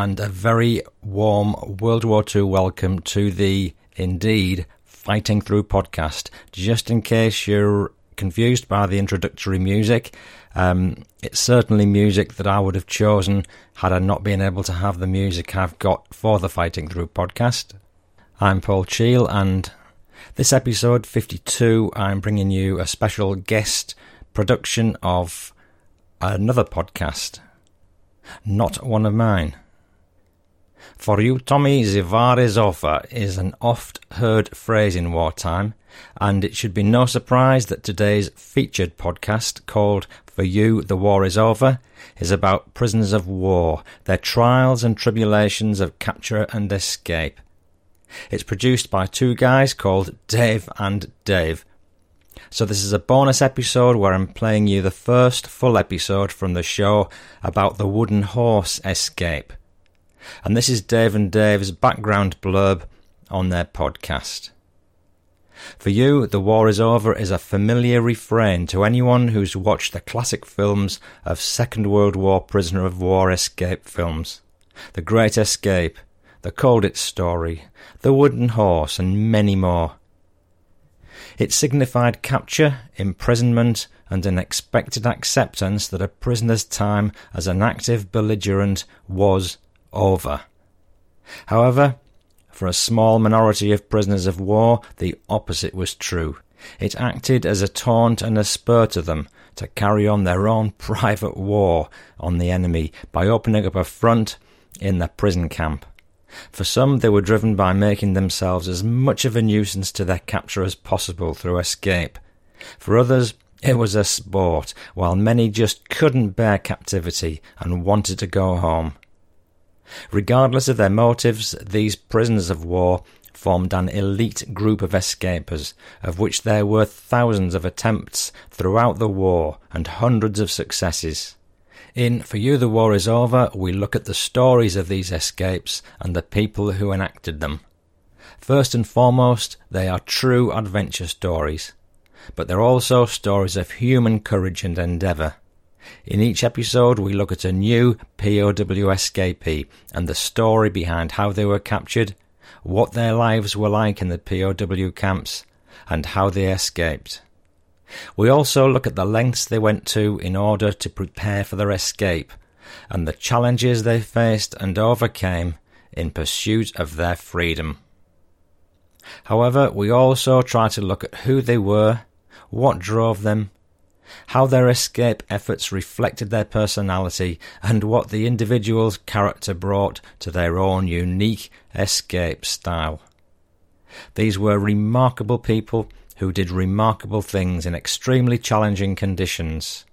And a very warm World War II welcome to the indeed Fighting Through podcast. Just in case you're confused by the introductory music, um, it's certainly music that I would have chosen had I not been able to have the music I've got for the Fighting Through podcast. I'm Paul Cheall, and this episode 52, I'm bringing you a special guest production of another podcast, not one of mine. For you, Tommy, the war is over is an oft heard phrase in wartime, and it should be no surprise that today's featured podcast, called For You, the War is Over, is about prisoners of war, their trials and tribulations of capture and escape. It's produced by two guys called Dave and Dave. So, this is a bonus episode where I'm playing you the first full episode from the show about the wooden horse escape. And this is Dave and Dave's background blurb on their podcast. For you, The War is Over is a familiar refrain to anyone who's watched the classic films of Second World War prisoner of war escape films. The Great Escape, The Colditz Story, The Wooden Horse, and many more. It signified capture, imprisonment, and an expected acceptance that a prisoner's time as an active belligerent was over. However, for a small minority of prisoners of war, the opposite was true. It acted as a taunt and a spur to them to carry on their own private war on the enemy by opening up a front in the prison camp. For some, they were driven by making themselves as much of a nuisance to their capture as possible through escape. For others, it was a sport, while many just couldn't bear captivity and wanted to go home. Regardless of their motives, these prisoners of war formed an elite group of escapers, of which there were thousands of attempts throughout the war and hundreds of successes. In For You the War is Over, we look at the stories of these escapes and the people who enacted them. First and foremost, they are true adventure stories, but they're also stories of human courage and endeavour. In each episode, we look at a new POW escapee and the story behind how they were captured, what their lives were like in the POW camps, and how they escaped. We also look at the lengths they went to in order to prepare for their escape and the challenges they faced and overcame in pursuit of their freedom. However, we also try to look at who they were, what drove them, how their escape efforts reflected their personality, and what the individual's character brought to their own unique escape style. These were remarkable people who did remarkable things in extremely challenging conditions.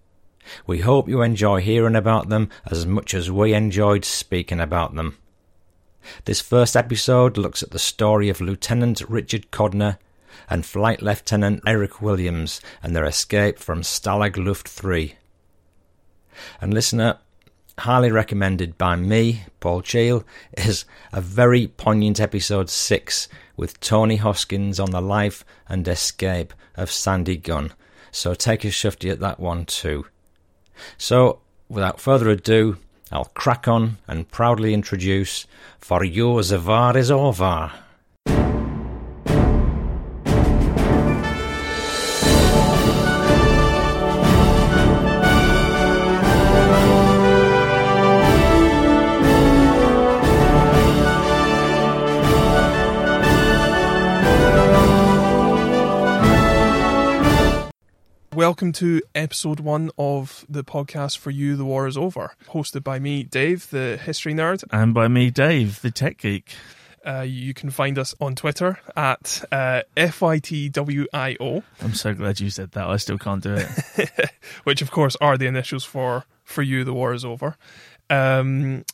We hope you enjoy hearing about them as much as we enjoyed speaking about them. This first episode looks at the story of Lieutenant Richard Codner and Flight Lieutenant Eric Williams and their escape from Stalag Luft 3. And listener, highly recommended by me, Paul Cheall, is a very poignant episode 6 with Tony Hoskins on the life and escape of Sandy Gunn. So take a shufty at that one too. So, without further ado, I'll crack on and proudly introduce For You the War is Over. Welcome to episode one of the podcast for you. The war is over, hosted by me, Dave, the history nerd, and by me, Dave, the tech geek. Uh, you can find us on Twitter at uh, FITWIO. I'm so glad you said that. I still can't do it. Which, of course, are the initials for For You, the War is Over. Um,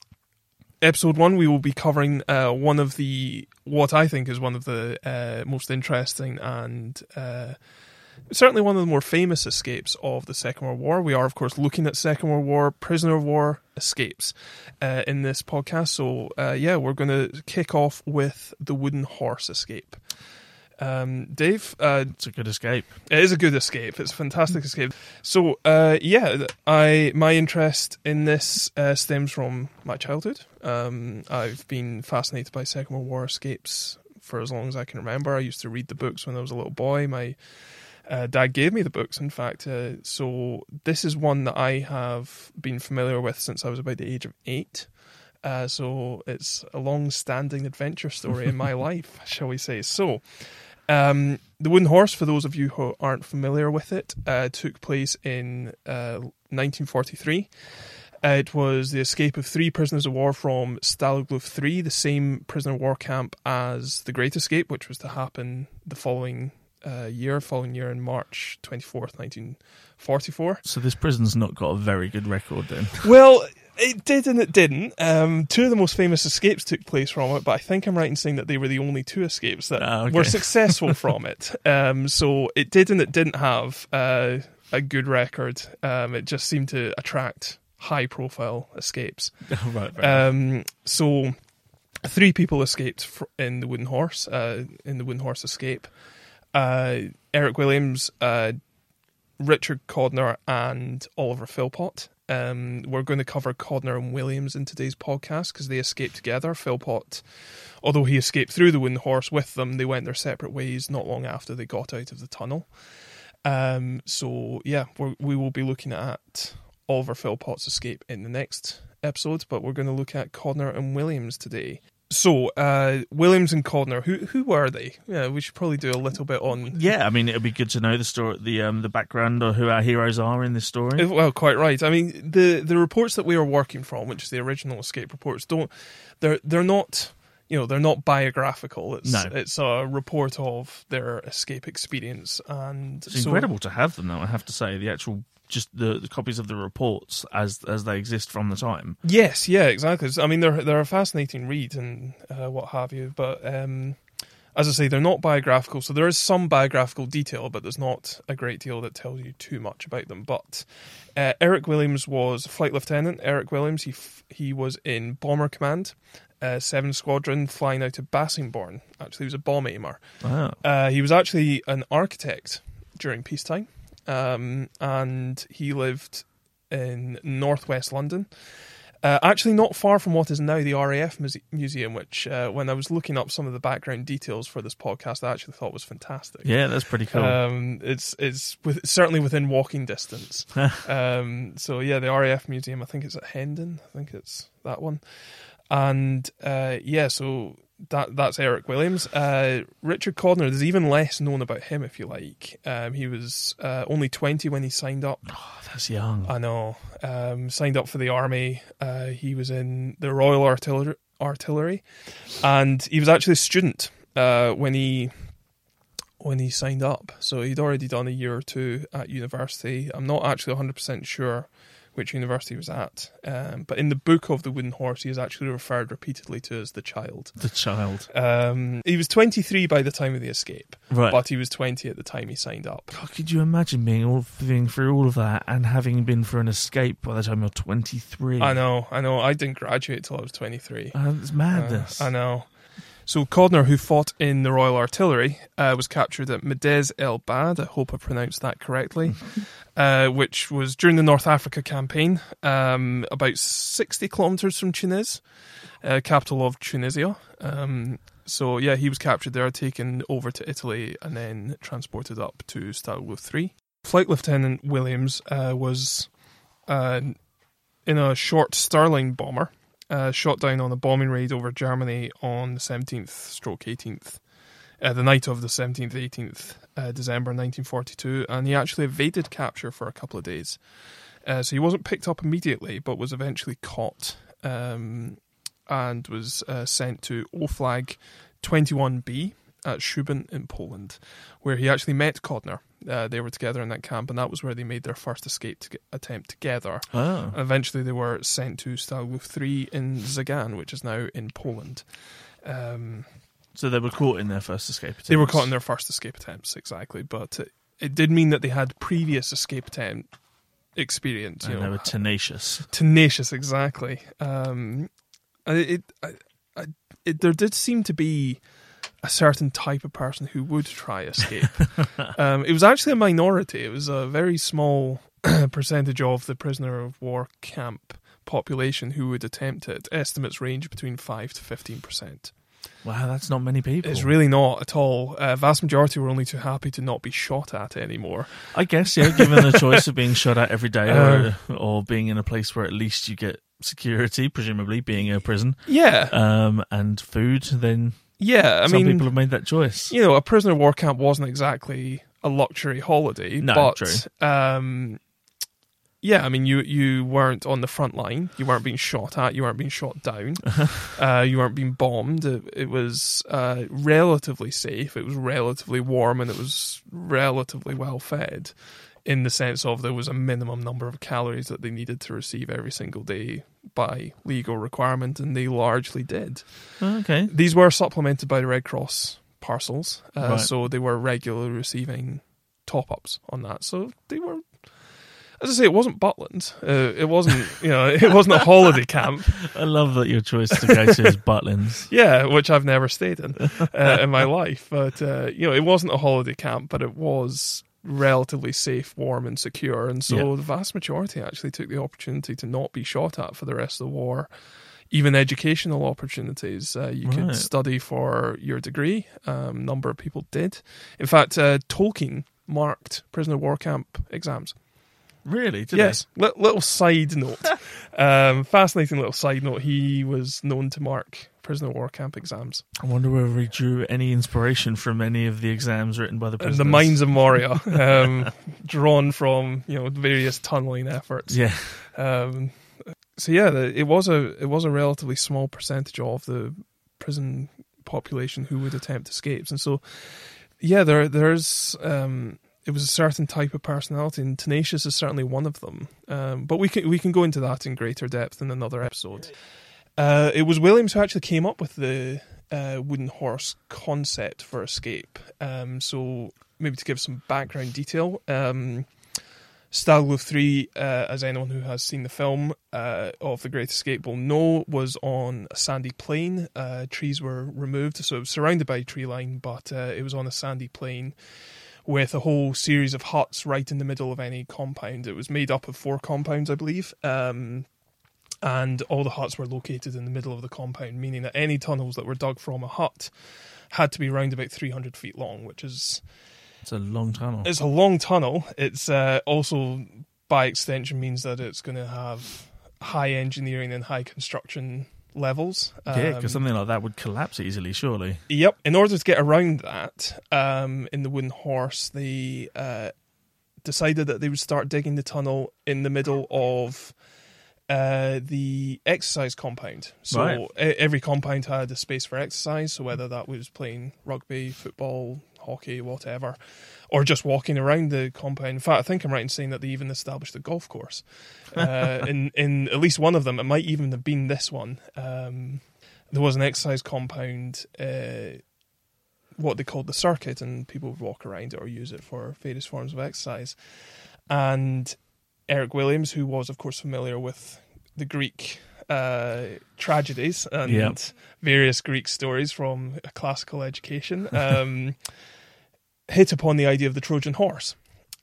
episode one, we will be covering uh, one of the, what I think is one of the uh, most interesting and uh, certainly one of the more famous escapes of the Second World War. We are, of course, looking at Second World War prisoner of war escapes uh, in this podcast. So, uh, yeah, we're going to kick off with the wooden horse escape. Um, Dave, uh, It's a good escape. it is a good escape. It's a fantastic escape. So, uh, yeah, I my interest in this uh, stems from my childhood. Um, I've been fascinated by Second World War escapes for as long as I can remember. I used to read the books when I was a little boy. My uh, dad gave me the books, in fact. Uh, so this is one that I have been familiar with since I was about the age of eight. Uh, so it's a long-standing adventure story in my life, shall we say? So, um, the Wooden Horse, for those of you who aren't familiar with it, uh, took place in uh, 1943. Uh, it was the escape of three prisoners of war from Stalag 3, the same prisoner of war camp as the Great Escape, which was to happen the following uh, year, following year in March 24th, 1944. So this prison's not got a very good record then. Well, it did and it didn't. Um, two of the most famous escapes took place from it, but I think I'm right in saying that they were the only two escapes that Ah, okay. were successful from it. Um, so it did and it didn't have uh, a good record. Um, it just seemed to attract high profile escapes. right, right. Um, so three people escaped in the Wooden Horse. Uh, in the Wooden Horse escape, uh, Eric Williams, uh, Richard Codner, and Oliver Philpott. Um, we're going to cover Codner and Williams in today's podcast because they escaped together. Philpott, although he escaped through the Wooden Horse with them, they went their separate ways not long after they got out of the tunnel. Um, so yeah, we will be looking at Oliver Philpott's escape in the next episode, but we're going to look at Codner and Williams today. So, uh, Williams and Codner, who who were they? Yeah, we should probably do a little bit on. yeah, I mean, it'd be good to know the story, the um, the background or who our heroes are in this story. Well, quite right. I mean, the the reports that we are working from, which is the original escape reports, don't they're they're not you know they're not biographical. It's No. it's a report of their escape experience, and It's so- incredible to have them, though. I have to say, the actual just the, the copies of the reports as as they exist from the time. Yes, yeah, exactly. I mean, they're they're a fascinating read and uh, what have you, but um, as I say, they're not biographical. So there is some biographical detail, but there's not a great deal that tells you too much about them. But uh, Eric Williams was flight lieutenant. Eric Williams, he f- he was in Bomber Command, uh, Seven Squadron, flying out of Bassingbourn. Actually, he was a bomb aimer. Wow. Uh, he was actually an architect during peacetime, um, and he lived in northwest London. Uh, actually, not far from what is now the RAF muse- Museum, which, uh, when I was looking up some of the background details for this podcast, I actually thought was fantastic. Yeah, that's pretty cool. Um, it's it's with, certainly within walking distance. um, so yeah, the RAF museum. I think it's at Hendon. I think it's that one. And uh, yeah, so that that's Eric Williams. Uh, Richard Codner. There's even less known about him, if you like. Um, he was uh, only 20 when he signed up. oh, that's young. I know. Um, signed up for the army. Uh, he was in the Royal Artillery, Artillery, and he was actually a student uh, when he when he signed up. So he'd already done a year or two at university. I'm not actually 100 percent sure which university he was at, um, but in the book of the Wooden Horse, he is actually referred repeatedly to as the child. the child. Um, he was 23 by the time of the escape, Right. but he was 20 at the time he signed up. God, could you imagine being all being through all of that and having been for an escape by the time you're 23? I know, I know. I didn't graduate till I was 23. Uh, it's madness. Uh, I know. So Codner, who fought in the Royal Artillery, uh, was captured at Medjez El Bab. I hope I pronounced that correctly. uh, which was during the North Africa campaign, um, about sixty kilometers from Tunis, uh, capital of Tunisia. Um, so yeah, he was captured there, taken over to Italy, and then transported up to Stalag 3. Flight Lieutenant Williams uh, was uh, in a short Stirling bomber uh, shot down on a bombing raid over Germany on the 17th stroke 18th, uh, the night of the 17th, 18th uh, December 1942, and he actually evaded capture for a couple of days. Uh, so he wasn't picked up immediately, but was eventually caught um, and was uh, sent to OFLAG 21B at Schubin in Poland, where he actually met Codner. Uh, they were together in that camp, and that was where they made their first escape to attempt together. oh. Eventually, they were sent to Stalag 3 in Zagan, which is now in Poland. Um, So they were caught in their first escape. they were attempts. caught in their first escape attempts, exactly. But it, it did mean that they had previous escape attempt experience. You And they were tenacious. tenacious, exactly. Um, it, it, I, I, it, there did seem to be a certain type of person who would try escape. um, it was actually a minority. It was a very small percentage of the prisoner of war camp population who would attempt it. Estimates range between five to fifteen percent. Wow, that's not many people. It's really not at all. Uh, vast majority were only too happy to not be shot at anymore. I guess, yeah, given the choice of being shot at every day or, uh, or being in a place where at least you get security, presumably being a prison, Yeah, um, and food, then yeah. I some mean, people have made that choice. you know, a prisoner of war camp wasn't exactly a luxury holiday. No, but. Um, yeah, I mean, you you weren't on the front line. You weren't being shot at. You weren't being shot down. uh, you weren't being bombed. It, it was uh, relatively safe. It was relatively warm, and it was relatively well fed. In the sense of there was a minimum number of calories that they needed to receive every single day by legal requirement, and they largely did. Okay. These were supplemented by the Red Cross parcels, uh, Right. so they were regularly receiving top ups on that. So they were, as I say, it wasn't Butlins. Uh, it wasn't, you know, it wasn't a holiday camp. I love that your choice to go to is Butlins. Yeah, which I've never stayed in uh, in my life. But uh, you know, it wasn't a holiday camp, but it was relatively safe, warm, and secure. And so Yeah. the vast majority actually took the opportunity to not be shot at for the rest of the war. Even educational opportunities. Uh, you Right. could study for your degree. Um, number of people did. In fact, uh, Tolkien marked prisoner of war camp exams. Really? Did yes. Li- little side note. um, fascinating little side note. He was known to mark prisoner of war camp exams. I wonder whether he drew any inspiration from any of the exams written by the prisoners. the mines of Moria, um, drawn from you know various tunneling efforts. Yeah. Um, so yeah, the, it was a it was a relatively small percentage of the prison population who would attempt escapes, and so yeah, there there's um, it was a certain type of personality, and tenacious is certainly one of them. Um, but we can we can go into that in greater depth in another episode. Uh, it was Williams who actually came up with the uh, wooden horse concept for escape. Um, so maybe to give some background detail. Um, Stalag 3, uh, as anyone who has seen the film uh, of The Great Escape will know, was on a sandy plain. Uh, trees were removed, so it was surrounded by a tree line, but uh, it was on a sandy plain with a whole series of huts right in the middle of any compound. It was made up of four compounds, I believe. Um, and all the huts were located in the middle of the compound, meaning that any tunnels that were dug from a hut had to be round about 300 feet long, which is It's a long tunnel. it's a long tunnel. It's uh, also, by extension, means that it's going to have high engineering and high construction levels. yeah, Um, because something like that would collapse easily, surely. Yep. In order to get around that, um, in the wooden horse, they uh, decided that they would start digging the tunnel in the middle of uh, the exercise compound. So Right. every compound had a space for exercise. So whether that was playing rugby, football, hockey, whatever, or just walking around the compound. In fact, I think I'm right in saying that they even established a golf course uh, in in at least one of them. It might even have been this one. Um, there was an exercise compound, uh, what they called the circuit, and people would walk around it or use it for various forms of exercise. And Eric Williams, who was, of course, familiar with the Greek uh, tragedies and Yep. various Greek stories from a classical education, um, hit upon the idea of the Trojan horse.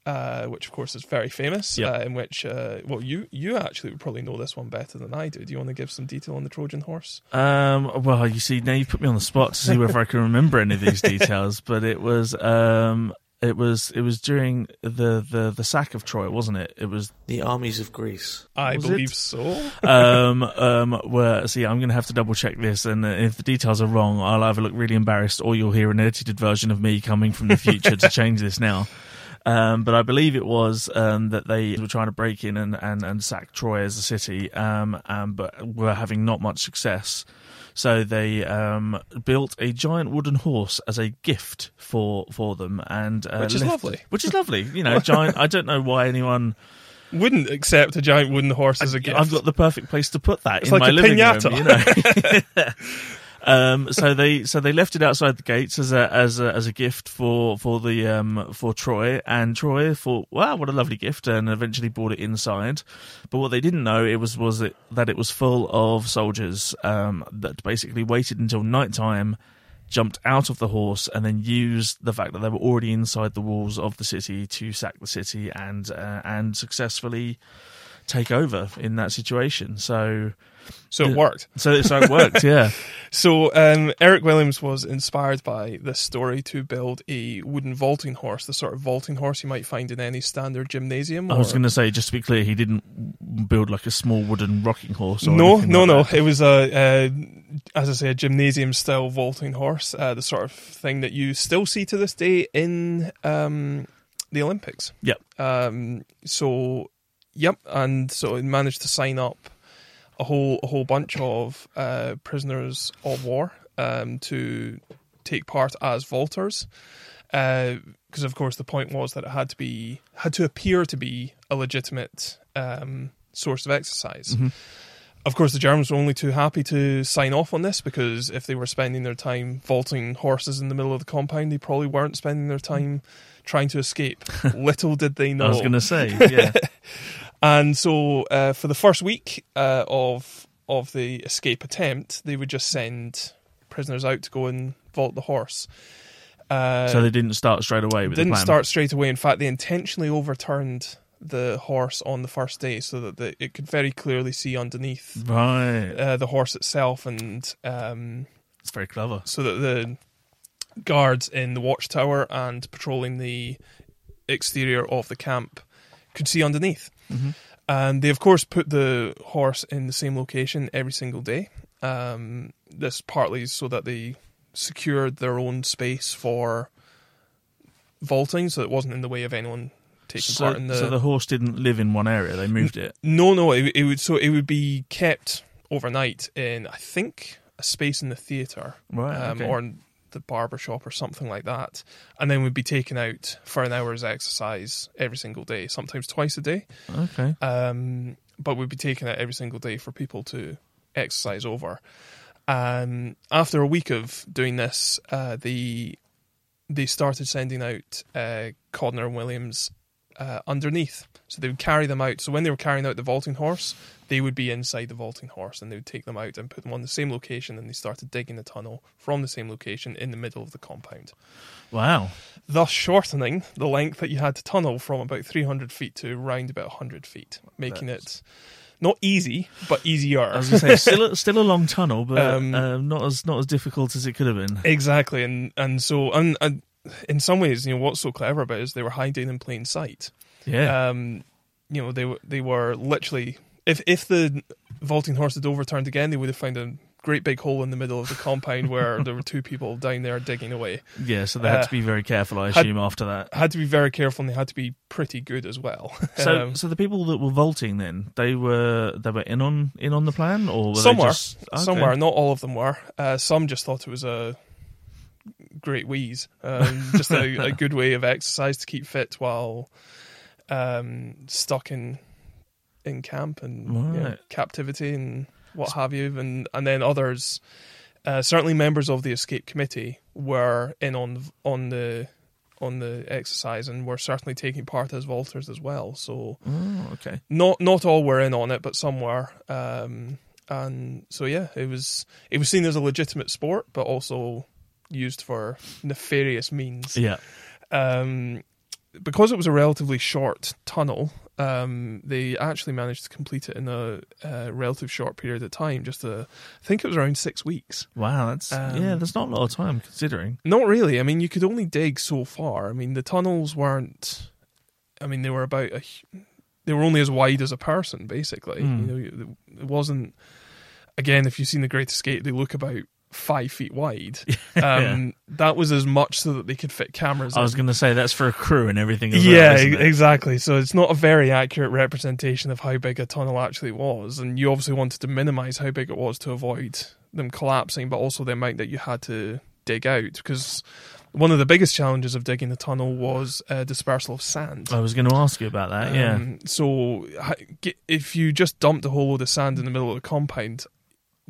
Uh, which of course is very famous. Yep. Uh, in which, uh, well, you you actually would probably know this one better than I do. Do you want to give some detail on the Trojan horse? Um, well, you see, now you've put me on the spot to see whether I can remember any of these details. But it was, um, it was, it was during the, the, the sack of Troy, wasn't it? It was, The armies of Greece. I believe it? so. um, um, where, see, I'm going to have to double check this. And uh, if the details are wrong, I'll either look really embarrassed or you'll hear an edited version of me coming from the future to change this now. Um, but I believe it was um, that they were trying to break in and, and, and sack Troy as a city, um, um, but were having not much success. So they um, built a giant wooden horse as a gift for for them, and uh, Which is left- lovely. Which is lovely, you know. Giant. I don't know why anyone. Wouldn't accept a giant wooden horse as a gift. I've got the perfect place to put that It's in like my a living piñata. room. You know. um, so they so they left it outside the gates as a as a as a gift for for the um for Troy, and Troy thought, wow, what a lovely gift, and eventually brought it inside. But what they didn't know it was was it, that it was full of soldiers um, that basically waited until night time jumped out of the horse and then used the fact that they were already inside the walls of the city to sack the city and uh, and successfully take over in that situation. So So it worked. so so it worked, yeah. So um, Eric Williams was inspired by this story to build a wooden vaulting horse, the sort of vaulting horse you might find in any standard gymnasium. I was going to say, just to be clear, he didn't build like a small wooden rocking horse. Or no, no, like no. that. It was a, a, as I say, a gymnasium style vaulting horse, uh, the sort of thing that you still see to this day in um, the Olympics. Yeah. Um, so, yep, and so it managed to sign up a whole a whole bunch of uh, prisoners of war um, to take part as vaulters. Because of course the point was that it had to be had to appear to be a legitimate um, source of exercise. Mhm. Of course, the Germans were only too happy to sign off on this because if they were spending their time vaulting horses in the middle of the compound, they probably weren't spending their time trying to escape. Little did they know. I was going to say, yeah. And so, uh, for the first week uh, of of the escape attempt, they would just send prisoners out to go and vault the horse. Uh, so they didn't start straight away with didn't the plan. start straight away. In fact, they intentionally overturned the horse on the first day so that the, it could very clearly see underneath Right. uh, the horse itself, and um, It's very clever. so that the guards in the watchtower and patrolling the exterior of the camp could see underneath. Mhm. And they, of course, put the horse in the same location every single day. Um, this partly so that they secured their own space for vaulting, so it wasn't in the way of anyone taking So, part in the. so the horse didn't live in one area; they moved it. no, no, it, it would so it would be kept overnight in I think a space in the theatre Right. um, okay. or in the barber shop or something like that, and then we'd be taken out for an hour's exercise every single day, sometimes twice a day. okay. Um, but would be taken out every single day for people to exercise over. Um, after a week of doing this, uh, the they started sending out uh, Codner and Williams uh, underneath. So they would carry them out. So when they were carrying out the vaulting horse, they would be inside the vaulting horse and they would take them out and put them on the same location and they started digging the tunnel from the same location in the middle of the compound. Wow. Thus shortening the length that you had to tunnel from about 300 feet to around about 100 feet, making it not easy, but easier. I was going to say still a, still a long tunnel, but Um, um, not as not as difficult as it could have been. Exactly, and and so and, and in some ways, you know, what's so clever about it is they were hiding in plain sight. Yeah. Um, you know, they were they were literally if if the vaulting horse had overturned again, they would have found a great big hole in the middle of the compound where there were two people down there digging away. yeah. So they had uh, to be very careful, I had- assume, after that. Had to be very careful, and they had to be pretty good as well. So, Um, so the people that were vaulting then they were they were in on in on the plan, or were Some they were. just, okay. Some were, not all of them were. Uh, some just thought it was a great wheeze, um, just a, a good way of exercise to keep fit while um, stuck in in camp and you know, captivity and what have you. And and then others, uh, certainly members of the escape committee, were in on on the on the exercise and were certainly taking part as vaulters as well. So Oh, okay. not not all were in on it, but some were. Um, and so yeah, it was it was seen as a legitimate sport, but also used for nefarious means. Yeah. Um, because it was a relatively short tunnel, um, they actually managed to complete it in a, uh relative short period of time. Just a, I think it was around six weeks. Wow. That's Um, yeah. That's not a lot of time considering. Not really. I mean, you could only dig so far. I mean, the tunnels weren't. I mean, they were about a. They were only as wide as a person, basically. Mm. You know, it wasn't. Again, if you've seen the Great Escape, they look about five feet wide. Um, That was as much so that they could fit cameras. I was going to say that's for a crew and everything. As yeah, well, exactly. So it's not a very accurate representation of how big a tunnel actually was, and you obviously wanted to minimise how big it was to avoid them collapsing, but also the amount that you had to dig out because one of the biggest challenges of digging the tunnel was uh, dispersal of sand. I was going to ask you about that. Yeah. Um, so if you just dumped a whole load of sand in the middle of the compound,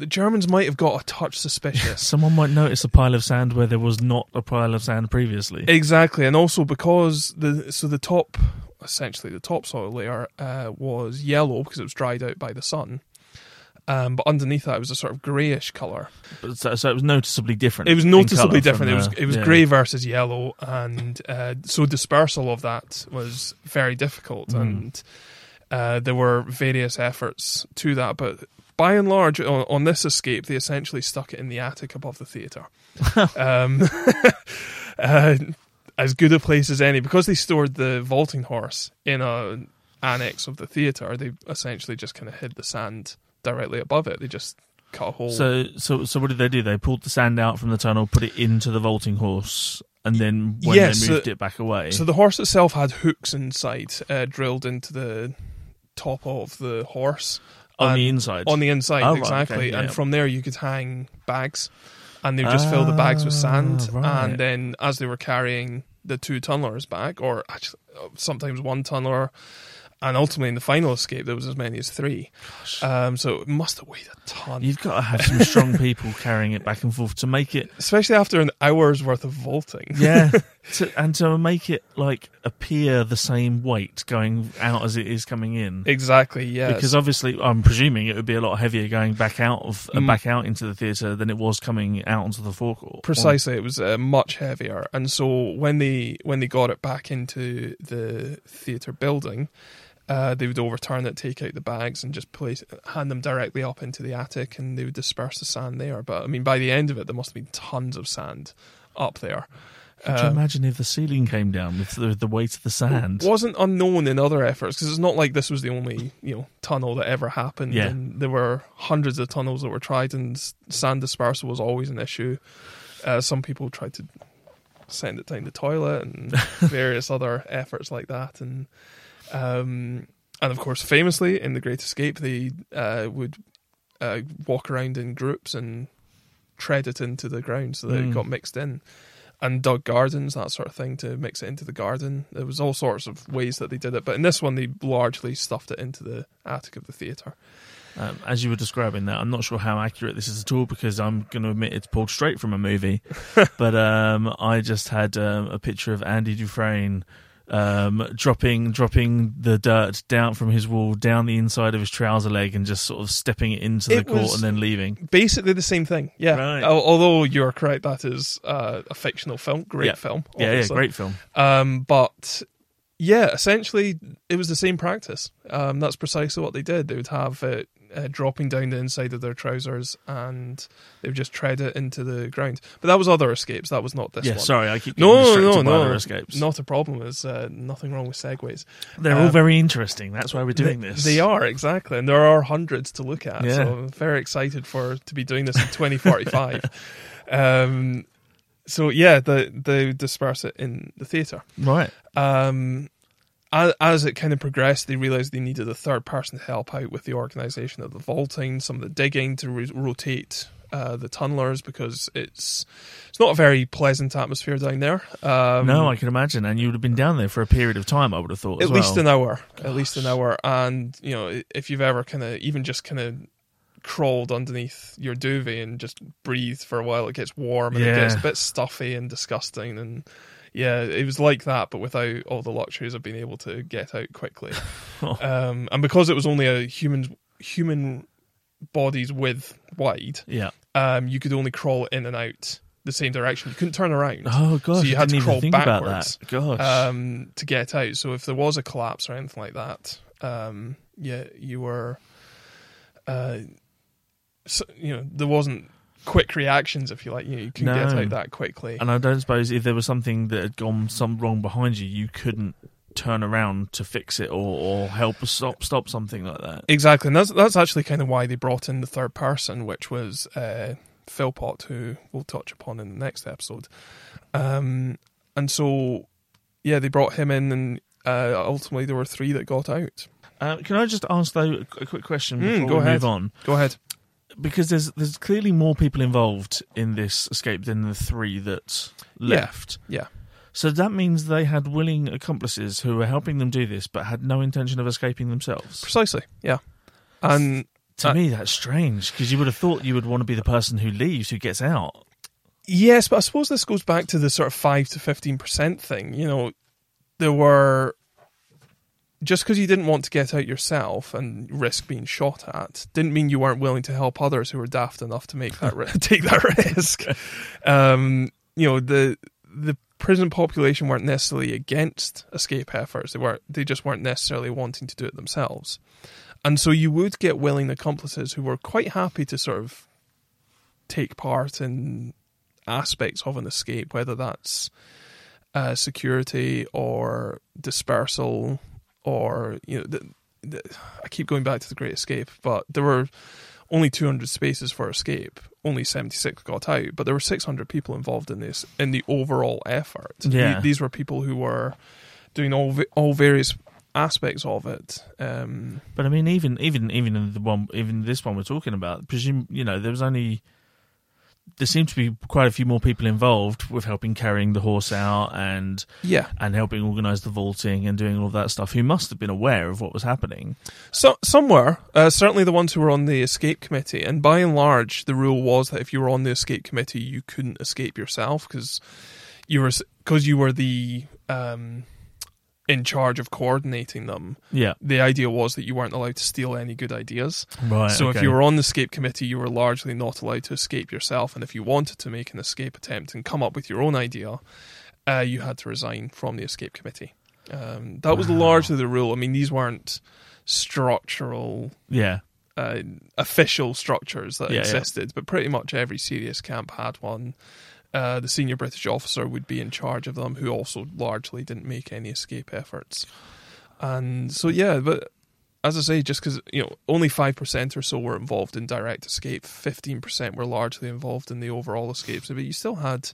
the Germans might have got a touch suspicious. Someone might notice a pile of sand where there was not a pile of sand previously. Exactly, and also because the so the top, essentially the topsoil layer, uh, was yellow because it was dried out by the sun. Um, but underneath that, it was a sort of greyish colour. But so, so it was noticeably different. It was noticeably different. It was it was yeah. grey versus yellow, and uh, so dispersal of that was very difficult. Mm. And uh, there were various efforts to that, but by and large, on, on this escape, they essentially stuck it in the attic above the theatre. um, uh, as good a place as any because they stored the vaulting horse in a annex of the theatre. They essentially just kind of hid the sand directly above it. They just cut a hole. So, so, so, what did they do? They pulled the sand out from the tunnel, put it into the vaulting horse, and then when Yes, they moved so- it back away. So the horse itself had hooks inside, uh, drilled into the top of the horse on the inside. on the inside, Oh, right, exactly. okay, yeah. And from there, you could hang bags, and they would just fill the bags with sand. Ah, right. And then, as they were carrying the two tunnelers back, or actually uh, sometimes one tunneler, and ultimately in the final escape, there was as many as three. Um, so it must have weighed a ton. You've got to have some strong people carrying it back and forth to make it, Especially after an hour's worth of vaulting. yeah, to, and to make it like appear the same weight going out as it is coming in. Exactly, yes. Because obviously, I'm presuming it would be a lot heavier going back out of uh, Mm. back out into the theatre than it was coming out onto the forecourt. Precisely, it was uh, much heavier, and so when they when they got it back into the theatre building, uh, they would overturn it, take out the bags, and just place hand them directly up into the attic, and they would disperse the sand there. But I mean, by the end of it, there must have been tons of sand up there. Could you Um, imagine if the ceiling came down with the, the weight of the sand? wasn't unknown in other efforts because it's not like this was the only you know tunnel that ever happened. Yeah. And there were hundreds of tunnels that were tried, and sand dispersal was always an issue. Uh, some people tried to send it down the toilet, and various other efforts like that. And um, and of course, famously in the Great Escape, they uh, would uh, walk around in groups and tread it into the ground so that Mm. it got mixed in. And dug gardens, that sort of thing, to mix it into the garden. There was all sorts of ways that they did it, but in this one, they largely stuffed it into the attic of the theatre. Um, as you were describing that, I'm not sure how accurate this is at all because I'm going to admit it's pulled straight from a movie. but um, I just had um, a picture of Andy Dufresne um, dropping dropping the dirt down from his wall down the inside of his trouser leg and just sort of stepping it into the It court and then leaving. Basically the same thing, yeah. Right. Although you're correct, that is uh, a fictional film, great Yeah. film. Yeah, yeah, great film. Um, but yeah, essentially, it was the same practice. Um, that's precisely what they did. They would have it uh, dropping down the inside of their trousers, and they would just tread it into the ground. But that was other escapes. That was not this yeah, one. sorry, I keep No, no, no, other escapes. Not a problem. There's uh, nothing wrong with segues. They're all um, very interesting. That's why we're doing They- this. They are exactly, and there are hundreds to look at. Yeah. So I'm very excited for to be doing this in 2045. um, so yeah, the they disperse it in the theatre. right. Um, as, as it kind of progressed, they realised they needed a third person to help out with the organisation of the vaulting, some of the digging to re- rotate uh, the tunnelers because it's it's not a very pleasant atmosphere down there. Um, no, I can imagine, and you would have been down there for a period of time. I would have thought. at as least well. an hour at least an hour and you know if you've ever kind of even just kind of crawled underneath your duvet and just breathed for a while it gets warm and it gets a bit stuffy and disgusting and yeah it was like that but without all the luxuries of being able to get out quickly Oh. um, and because it was only a human human body's width wide Yeah. um, you could only crawl in and out the same direction you couldn't turn around Oh gosh, So you had to crawl think backwards. Gosh. um, to get out. So if there was a collapse or anything like that, um, yeah, you were, uh, so, you know, there wasn't quick reactions, if you like. You, know, you couldn't get out that quickly. And I don't suppose if there was something that had gone some wrong behind you, you couldn't turn around to fix it or, or help stop stop something like that. Exactly, and that's that's actually kind of why they brought in the third person, which was uh, Philpott, who we'll touch upon in the next episode. Um, and so, yeah, they brought him in, and uh, ultimately there were three that got out. Uh, can I just ask though a quick question Mm, before go we ahead. move on? Go ahead. Because there's there's clearly more people involved in this escape than the three that Yeah. left. Yeah. So that means they had willing accomplices who were helping them do this, but had no intention of escaping themselves. Precisely, yeah. And To Uh, me, that's strange because you would have thought you would want to be the person who leaves, who gets out. yes, but I suppose this goes back to the sort of five to fifteen percent thing. You know, there were just because you didn't want to get out yourself and risk being shot at didn't mean you weren't willing to help others who were daft enough to make that take that risk. Um, you know the the prison population weren't necessarily against escape efforts. They were they just weren't necessarily wanting to do it themselves, and so you would get willing accomplices who were quite happy to sort of take part in aspects of an escape, whether that's uh, security or dispersal or you know the, the, I keep going back to the Great Escape, but there were only 200 spaces for escape. Only 76 got out, but there were 600 people involved in this in the overall effort. Yeah. The- these were people who were doing all all various aspects of it. Um, But I mean, even even even in the one, even this one we're talking about, presume you know there was only there seemed to be quite a few more people involved with helping carrying the horse out and yeah, and helping organise the vaulting and doing all of that stuff. Who must have been aware of what was happening? So somewhere, uh, certainly the ones who were on the escape committee, and by and large, the rule was that if you were on the escape committee, you couldn't escape yourself because you were because you were the um, in charge of coordinating them. Yeah, The idea was that you weren't allowed to steal any good ideas. right. so if you were on the escape committee, you were largely not allowed to escape yourself. And if you wanted to make an escape attempt and come up with your own idea, uh, you had to resign from the escape committee. Um, that was Wow. largely the rule. I mean, these weren't structural yeah, uh, official structures that Yeah, yeah. existed, but pretty much every serious camp had one. Uh, the senior British officer would be in charge of them, who also largely didn't make any escape efforts. And so, yeah, but as I say, just because you know only five percent or so were involved in direct escape, fifteen percent were largely involved in the overall escapes. But you still had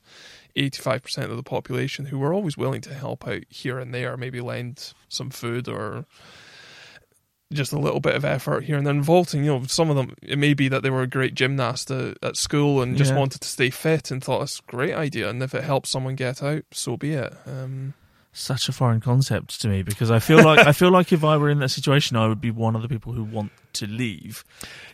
eighty-five percent of the population who were always willing to help out here and there, maybe lend some food or just a little bit of effort here and then vaulting you know some of them it may be that they were a great gymnast at, at school and just Yeah. wanted to stay fit and thought it's a great idea and if it helps someone get out so be it um, such a foreign concept to me because I feel like I feel like if I were in that situation, I would be one of the people who want to leave,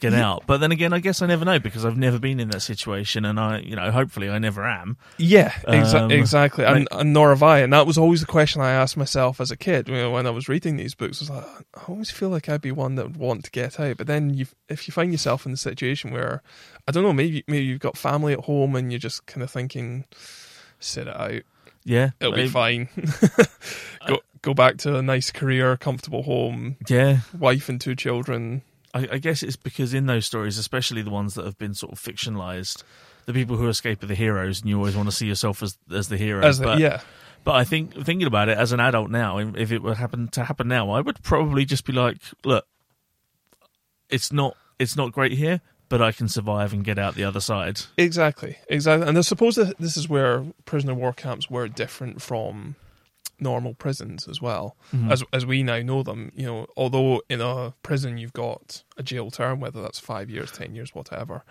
get Yeah. out. But then again, I guess I never know because I've never been in that situation, and I, you know, hopefully I never am. yeah exa- Um, exactly and, and nor have I and that was always the question I asked myself as a kid you know, when I was reading these books I was like I always feel like I'd be one that would want to get out but then you if you find yourself in the situation where I don't know maybe maybe you've got family at home and you're just kind of thinking sit it out Yeah, it'll be fine. go go back to a nice career, comfortable home, Yeah, wife and two children. I, I guess it's because in those stories, especially the ones that have been sort of fictionalized, the people who escape are the heroes, and you always want to see yourself as as the hero. As the, but, yeah, but I think thinking about it as an adult now, if if it would happen to happen now, I would probably just be like, look, it's not it's not great here, but I can survive and get out the other side. exactly, exactly. And I suppose that this is where prisoner war camps were different from normal prisons as well, Mhm. as as we now know them. You know, although in a prison you've got a jail term, whether that's five years, ten years, whatever,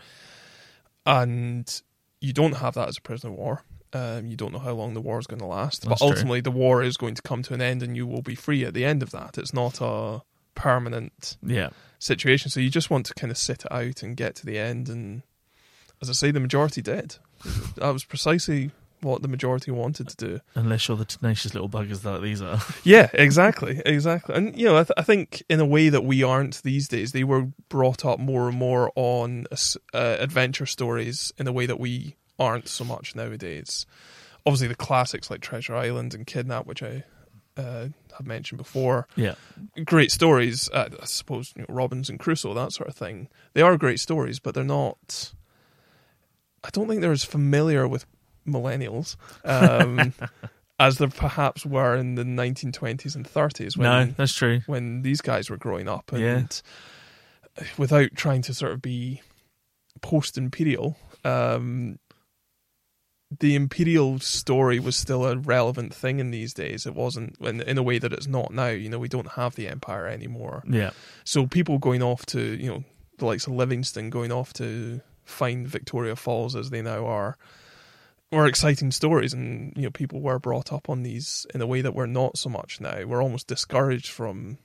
and you don't have that as a prisoner of war. Um, you don't know how long the war is going to last, That's but true. ultimately the war is going to come to an end, and you will be free at the end of that. It's not a permanent Yeah, situation, so you just want to kind of sit it out and get to the end. And as I say, the majority did. that was precisely what the majority wanted to do. unless you're the tenacious little buggers that these are. Yeah, exactly, exactly. And you know, I, th- I think in a way that we aren't these days, they were brought up more and more on uh, adventure stories in a way that we aren't so much nowadays. Obviously, the classics like Treasure Island and Kidnap, which I uh, have mentioned before, yeah, great stories. Uh, I suppose you know, Robinson Crusoe, that sort of thing. They are great stories, but they're not. I don't think they're as familiar with millennials um, as they perhaps were in the 1920s and 30s when no, that's true. when these guys were growing up, and Yeah. without trying to sort of be post-imperial. Um, the imperial story was still a relevant thing in these days. It wasn't in, in a way that it's not now. You know, we don't have the empire anymore. Yeah, So people going off to, you know, the likes of Livingstone going off to find Victoria Falls as they now are, were exciting stories. And, you know, people were brought up on these in a way that we're not so much now. We're almost discouraged from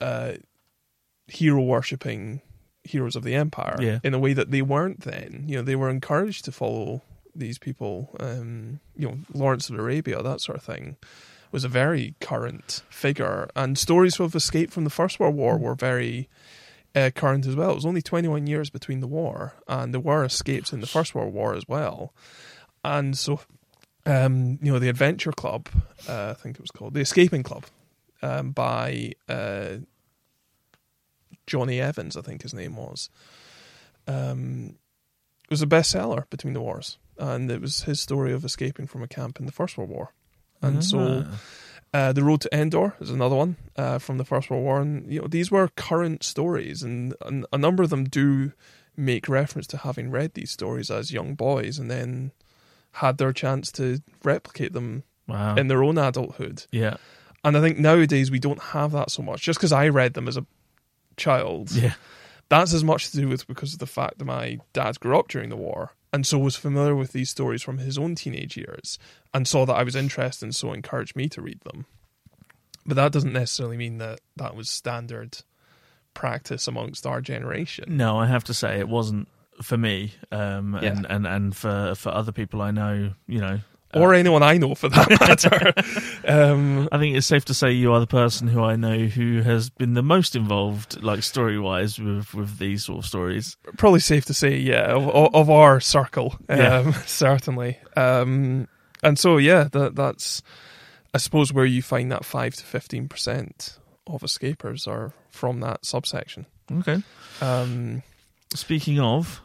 uh, hero worshipping heroes of the empire Yeah. in a way that they weren't then. You know, they were encouraged to follow these people, um, you know, Lawrence of Arabia, that sort of thing was a very current figure, and stories of escape from the First World War were very uh, current as well. It was only 21 years between the war, and there were escapes in the First World War as well. And so, um, you know, the Adventure Club, uh, I think it was called the Escaping Club, um, by uh, Johnny Evans, I think his name was. Um, it was a bestseller between the wars, and it was his story of escaping from a camp in the First World War. And so, Ah. uh, the Road to Endor is another one uh, from the First World War, and you know these were current stories, and, and a number of them do make reference to having read these stories as young boys, and then had their chance to replicate them wow, in their own adulthood. yeah, And I think nowadays we don't have that so much. Just because I read them as a child, yeah, that's as much to do with because of the fact that my dad grew up during the war and so was familiar with these stories from his own teenage years and saw that I was interested and so encouraged me to read them. But that doesn't necessarily mean that that was standard practice amongst our generation. No, I have to say it wasn't for me, um, Yeah. and, and and for for other people I know, you know. Uh, Or anyone I know for that matter. um, I think it's safe to say you are the person who I know who has been the most involved, like story wise, with with these sort of stories. probably safe to say, yeah, of, of- our circle, um, Yeah. certainly. Um, and so, yeah, that, that's, I suppose, where you find that five to fifteen percent of escapers are from that subsection. Okay. Um, Speaking of,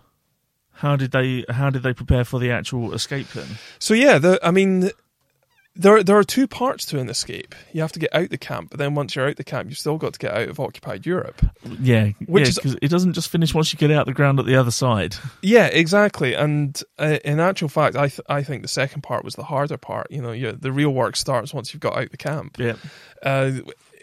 how did they how did they prepare for the actual escape then? so, yeah, the, I mean, there there are two parts to an escape. You have to get out the camp, but then once you're out the camp, you've still got to get out of occupied Europe. Yeah, Which yeah, is- it doesn't just finish once you get out the ground at the other side. Yeah, exactly. And uh, in actual fact, I th- I think the second part was the harder part. You know, you the real work starts once you've got out the camp. Yeah, uh,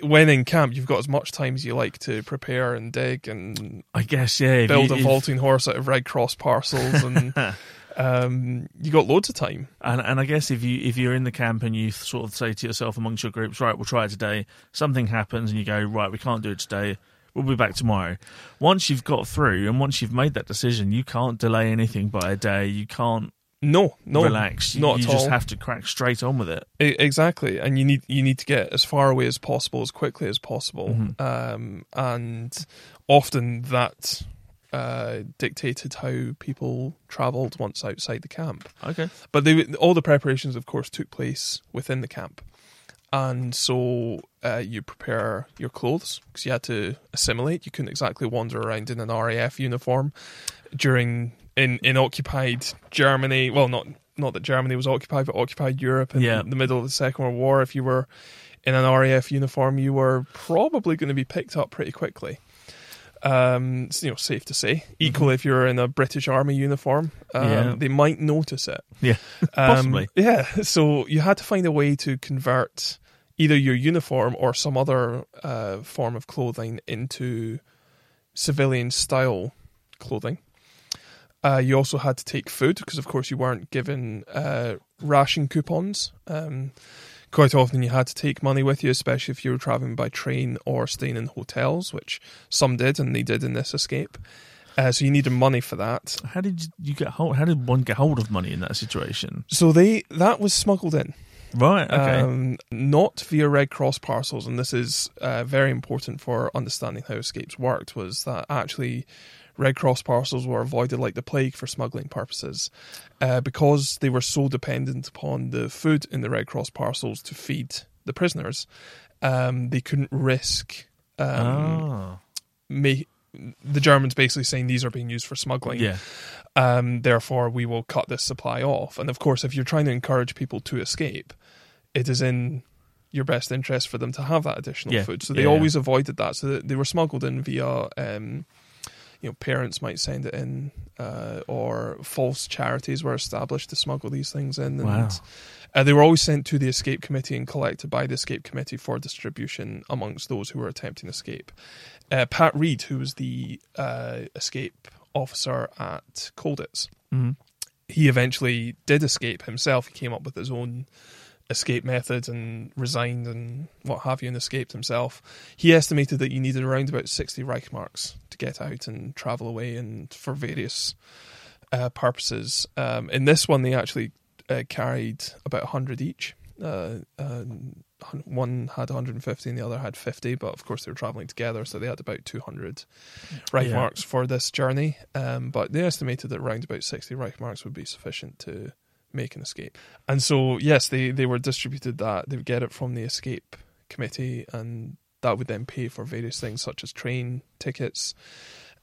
when in camp, you've got as much time as you like to prepare and dig and I guess yeah. build you- a if- vaulting horse out of Red Cross parcels, and um, you got loads of time. And and I guess if you if you're in the camp and you sort of say to yourself amongst your groups, right, we'll try it today. Something happens and you go, right, we can't do it today. We'll be back tomorrow. Once you've got through and once you've made that decision, you can't delay anything by a day. You can't No, no, relax. You, not you at just all. have to crack straight on with it. E- exactly. And you need you need to get as far away as possible, as quickly as possible, Mhm. um, and often that uh, dictated how people travelled once outside the camp. Okay. But they, all the preparations, of course, took place within the camp. And so uh, you prepare your clothes because you had to assimilate. You couldn't exactly wander around in an RAF uniform during in, in occupied Germany. Well, not not that Germany was occupied, but occupied Europe in Yeah. the middle of the Second World War. If you were in an RAF uniform, you were probably going to be picked up pretty quickly. Um, it's, you know, safe to say. Equally, if you're in a British Army uniform, um, Mm-hmm. Yeah. they might notice it. Yeah. Um, Possibly. Yeah. So you had to find a way to convert either your uniform or some other uh, form of clothing into civilian style clothing. Uh, you also had to take food because, of course, you weren't given uh, ration coupons. Um, quite often, you had to take money with you, especially if you were traveling by train or staying in hotels, which some did, and they did in this escape. Uh, so you needed money for that. How did you get hold? How did one get hold of money in that situation? So they that was smuggled in. Right. Okay. Um, not via Red Cross parcels, and this is uh, very important for understanding how escapes worked. Was that actually Red Cross parcels were avoided like the plague for smuggling purposes, uh, because they were so dependent upon the food in the Red Cross parcels to feed the prisoners. Um, they couldn't risk um, oh. ma- the Germans basically saying these are being used for smuggling Yeah. um, therefore we will cut this supply off. And of course, if you're trying to encourage people to escape, it is in your best interest for them to have that additional Yeah. food. So they Yeah. always avoided that. So they were smuggled in via, um, you know, parents might send it in, uh, or false charities were established to smuggle these things in. And Wow. uh, they were always sent to the escape committee and collected by the escape committee for distribution amongst those who were attempting escape. Uh, Pat Reid, who was the uh, escape officer at Colditz, hmm he eventually did escape himself. He came up with his own escape method and resigned and what have you and escaped himself. He estimated that you needed around about 60 Reichmarks to get out and travel away and for various uh, purposes. Um, in this one, they actually uh, carried about 100 each. Uh, uh, one had 150 and the other had 50, but of course they were traveling together, so they had about 200 Reich Yeah. marks for this journey. Um, but they estimated that around about 60 Reich marks would be sufficient to make an escape. And so, yes, they, they were distributed that. They would get it from the escape committee, and that would then pay for various things such as train tickets,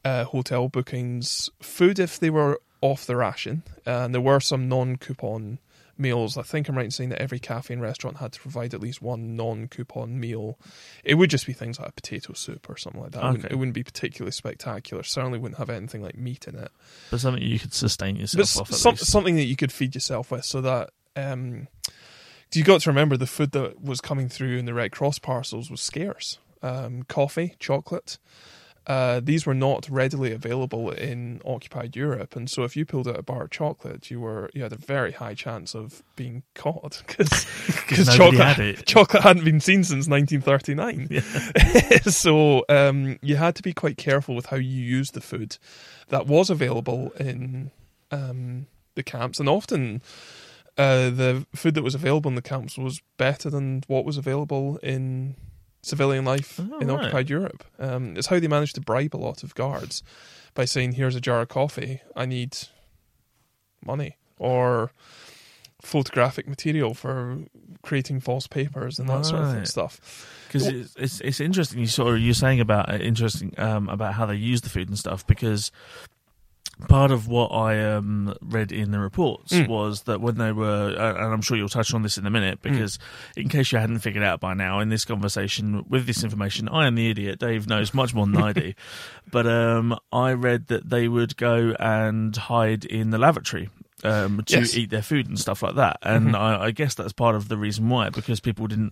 uh, hotel bookings, food if they were off the ration. And there were some non coupon meals. I think I'm right in saying that every cafe and restaurant had to provide at least one non coupon meal. It would just be things like a potato soup or something like that. It, wouldn't, it wouldn't be particularly spectacular. Certainly wouldn't have anything like meat in it. But something you could sustain yourself s- off some, something that you could feed yourself with so that. Um, you got to remember the food that was coming through in the Red Cross parcels was scarce. Um, coffee, chocolate. Uh, these were not readily available in occupied Europe, and so if you pulled out a bar of chocolate, you were you had a very high chance of being caught because chocolate had chocolate hadn't been seen since 1939. Yeah. so um, you had to be quite careful with how you used the food that was available in um, the camps, and often uh, the food that was available in the camps was better than what was available in civilian life Oh, in right. occupied Europe. Um, it's how they managed to bribe a lot of guards by saying, "Here's a jar of coffee. I need money." Or photographic material for creating false papers and that sort of Right. stuff. because it's, it's it's interesting. You sort of you're saying about uh, interesting um, about how they use the food and stuff because part of what I um, read in the reports Mm. was that when they were, uh, and I'm sure you'll touch on this in a minute because in case you hadn't figured out by now, in this conversation with this information, I am the idiot. Dave knows much more than I do, but um, I read that they would go and hide in the lavatory. Um, to Yes. eat their food and stuff like that, and Mhm. I, I guess that's part of the reason why, because people didn't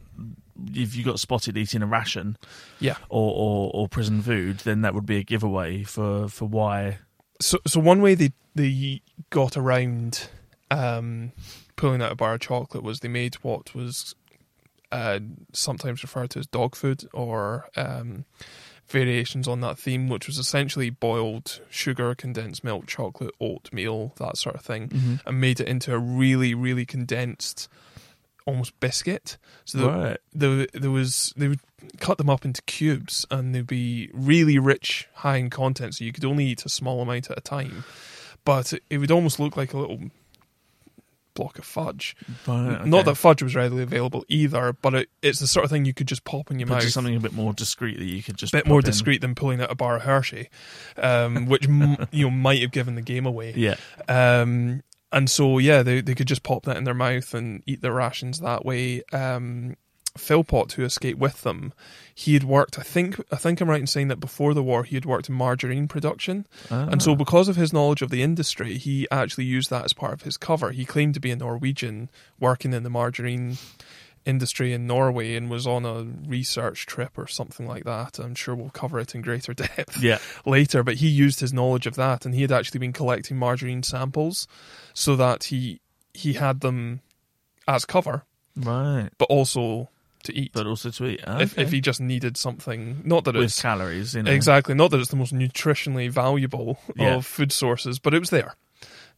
if you got spotted eating a ration Yeah. or, or, or prison food, then that would be a giveaway for, for why. So, so one way they they got around um, pulling out a bar of chocolate was they made what was uh, sometimes referred to as dog food or um, variations on that theme, which was essentially boiled sugar, condensed milk, chocolate, oatmeal, that sort of thing, and made it into a really, really condensed, almost biscuit. So the, Right. there, there was they would cut them up into cubes and they'd be really rich, high in content, so you could only eat a small amount at a time. But it, it would almost look like a little block of fudge. Right, Not that fudge was readily available either, but it, it's the sort of thing you could just pop in your But mouth. something a bit more discreet that you could just a bit more in. discreet than pulling out a bar of Hershey, um, which m- you know might have given the game away. Yeah. Um, and so yeah, they they could just pop that in their mouth and eat their rations that way. Um, Philpot, who escaped with them, he had worked. I think I think I'm right in saying that before the war he had worked in margarine production, and Ah. so because of his knowledge of the industry, he actually used that as part of his cover. He claimed to be a Norwegian working in the margarine industry in Norway and was on a research trip or something like that. I'm sure we'll cover it in greater depth Yeah. later, but he used his knowledge of that and he had actually been collecting margarine samples so that he he had them as cover, Right. but also to eat. But also to eat. if, Okay. if he just needed something, not that With it's calories, you know. exactly, not that it's the most nutritionally valuable Yeah. of food sources, but it was there.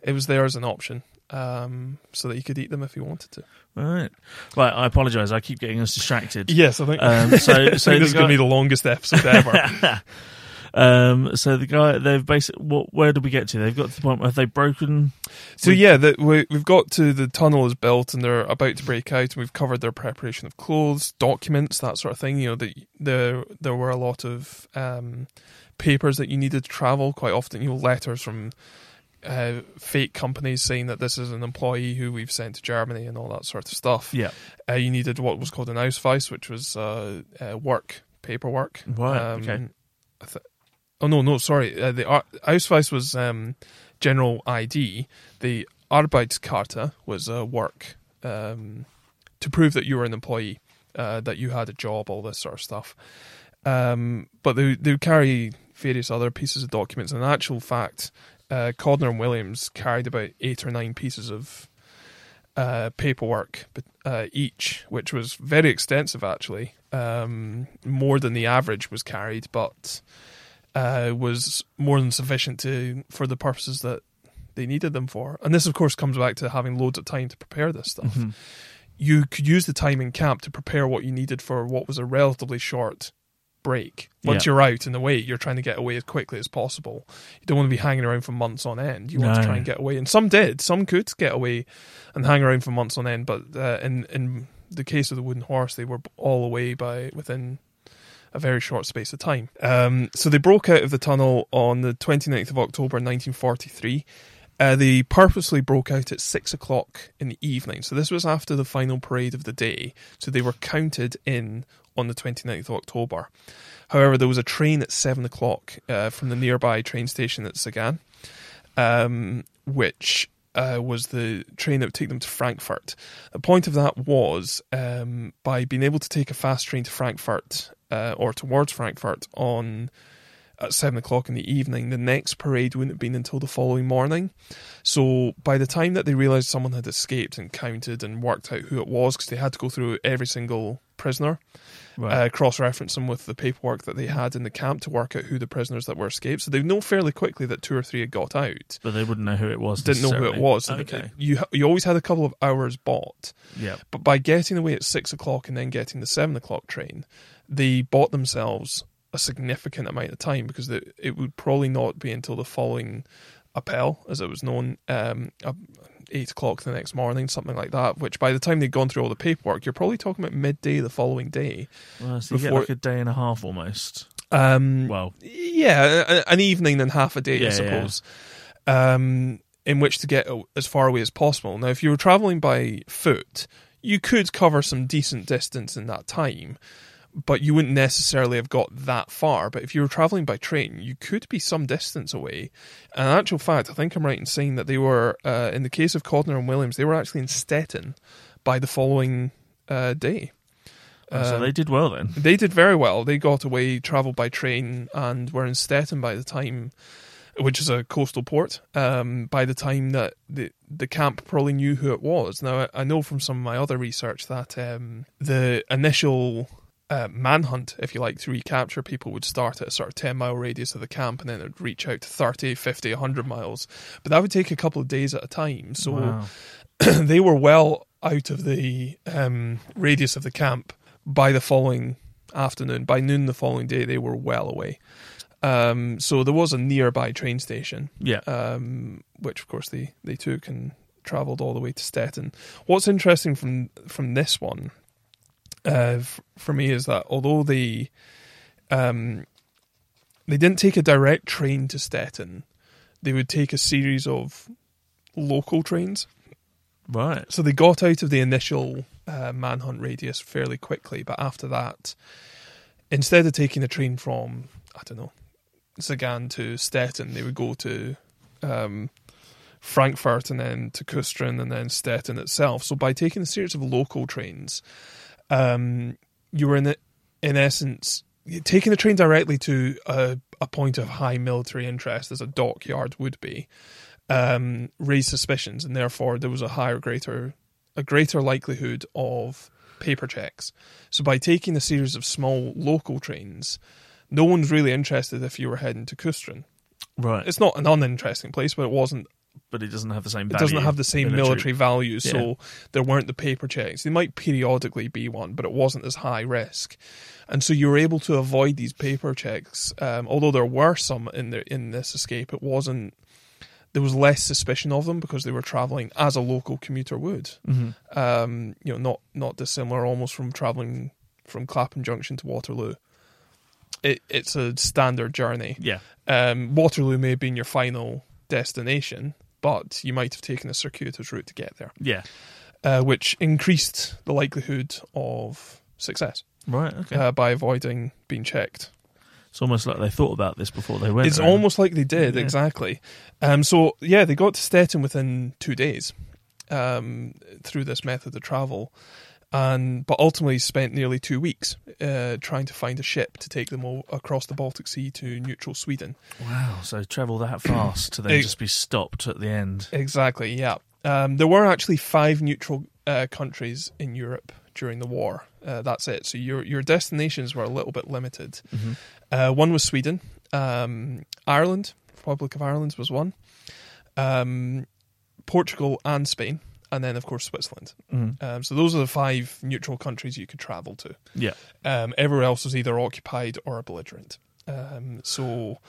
It was there as an option, um, so that he could eat them if he wanted to. Right. Right. I apologise. I keep getting us distracted. Yes, I think. Um, so- I so think the this is going to be the longest episode ever. um. So the guy, they've basically. What? Where did we get to? They've got to the point where they've they broken? So We- yeah, the, we, we've got to the tunnel is built and they're about to break out, and we've covered their preparation of clothes, documents, that sort of thing. You know, the, the there were a lot of um, papers that you needed to travel. Quite often, you know, letters from uh, fake companies saying that this is an employee who we've sent to Germany and all that sort of stuff. Yeah. Uh, you needed what was called an Ausweis, which was uh, uh, work paperwork. Right. Um, okay. I th- oh no, no, sorry. Uh, the Ar- Ausweis was um, general ID. The Arbeitskarte was uh, work um, to prove that you were an employee, uh, that you had a job, all this sort of stuff. Um, but they they carry various other pieces of documents. In actual fact, uh, Codner and Williams carried about eight or nine pieces of uh, paperwork uh, each, which was very extensive actually, um, more than the average was carried, but uh, was more than sufficient to for the purposes that they needed them for. And this, of course, comes back to having loads of time to prepare this stuff. Mhm. you could use the time in camp to prepare what you needed for what was a relatively short break. Once Yeah. you're out and away, you're trying to get away as quickly as possible. You don't want to be hanging around for months on end. You want to try and get away, and some did. Some could get away and hang around for months on end. But uh, in in the case of the wooden horse, they were all away by within a very short space of time. Um, so they broke out of the tunnel on the 29th of October 1943. Uh, they purposely broke out at six o'clock in the evening. So this was after the final parade of the day. So they were counted in on the 29th of October. However, there was a train at seven o'clock uh, from the nearby train station at Sagan, um, which uh, was the train that would take them to Frankfurt. The point of that was um, by being able to take a fast train to Frankfurt uh, or towards Frankfurt on at seven o'clock in the evening, the next parade wouldn't have been until the following morning. So by the time that they realised someone had escaped and counted and worked out who it was, because they had to go through every single prisoner, Right. uh, cross-reference them with the paperwork that they had in the camp to work out who the prisoners that were escaped. So they know fairly quickly that two or three had got out. but they wouldn't know who it was. Didn't know who it was. So Okay. You you always had a couple of hours bought. Yeah. But by getting away at six o'clock and then getting the seven o'clock train, they bought themselves a significant amount of time because the, it would probably not be until the following appel, as it was known, um, uh, eight o'clock the next morning, something like that. Which by the time they'd gone through all the paperwork, you're probably talking about midday the following day. Well, so you get Before- like a day and a half almost. Um, Well, yeah, an evening and half a day, Yeah, I yeah. suppose, um, in which to get as far away as possible. Now, if you were traveling by foot, you could cover some decent distance in that time, but you wouldn't necessarily have got that far. But if you were traveling by train, you could be some distance away. And in actual fact, I think I'm right in saying that they were, uh, in the case of Codner and Williams, they were actually in Stettin by the following uh, day. so Um, they did well then. they did very well. They got away, travelled by train, and were in Stettin by the time, which is a coastal port. Um, by the time that the the camp probably knew who it was. Now I, I know from some of my other research that um, the initial uh, manhunt, if you like, to recapture people would start at a sort of 10 mile radius of the camp and then it would reach out to 30, 50, 100 miles. But that would take a couple of days at a time. So wow. they were well out of the um, radius of the camp by the following afternoon. By noon the following day, they were well away. Um, so there was a nearby train station, Yeah. um, which of course they, they took and travelled all the way to Stettin. What's interesting from from this one, uh, f- for me, is that although they um, they didn't take a direct train to Stettin, they would take a series of local trains. Right. So they got out of the initial uh, manhunt radius fairly quickly, but after that, instead of taking a train from I don't know Sagan to Stettin, they would go to um, Frankfurt and then to Kustrin and then Stettin itself. So by taking a series of local trains, um, you were in it, in essence taking the train directly to a, a point of high military interest, as a dockyard would be um, raised suspicions, and therefore there was a higher, greater, a greater likelihood of paper checks. So by taking a series of small local trains, no one's really interested if you were heading to Kustrin. Right. It's not an uninteresting place, but it wasn't. But it doesn't have the same. It doesn't have the same military, value, so there weren't the paper checks. There might periodically be one, but it wasn't as high risk, and so you were able to avoid these paper checks. Um, although there were some in the, in this escape, it wasn't. There was less suspicion of them because they were traveling as a local commuter would. hmm Um, you know, not not dissimilar almost from traveling from Clapham Junction to Waterloo. It, it's a standard journey. Yeah. Um, Waterloo may have been your final destination, but you might have taken a circuitous route to get there, Yeah. uh, which increased the likelihood of success Right. Okay. uh, by avoiding being checked. it's almost like they thought about this before they went. It's there. almost like they did Yeah. exactly. Um, so yeah, they got to Stettin within two days um, through this method of travel, and but ultimately spent nearly two weeks uh, trying to find a ship to take them all across the Baltic Sea to neutral Sweden. Wow. So travel that fast to then just be stopped at the end. Exactly. Yeah. Um, there were actually five neutral uh, countries in Europe during the war. Uh, that's it. So your your destinations were a little bit limited. Mhm. Uh, one was Sweden, um, Ireland, Republic of Ireland was one, um, Portugal and Spain, and then of course Switzerland. Mm. Um, so those are the five neutral countries you could travel to. Yeah. Um, everywhere else was either occupied or belligerent. Um, so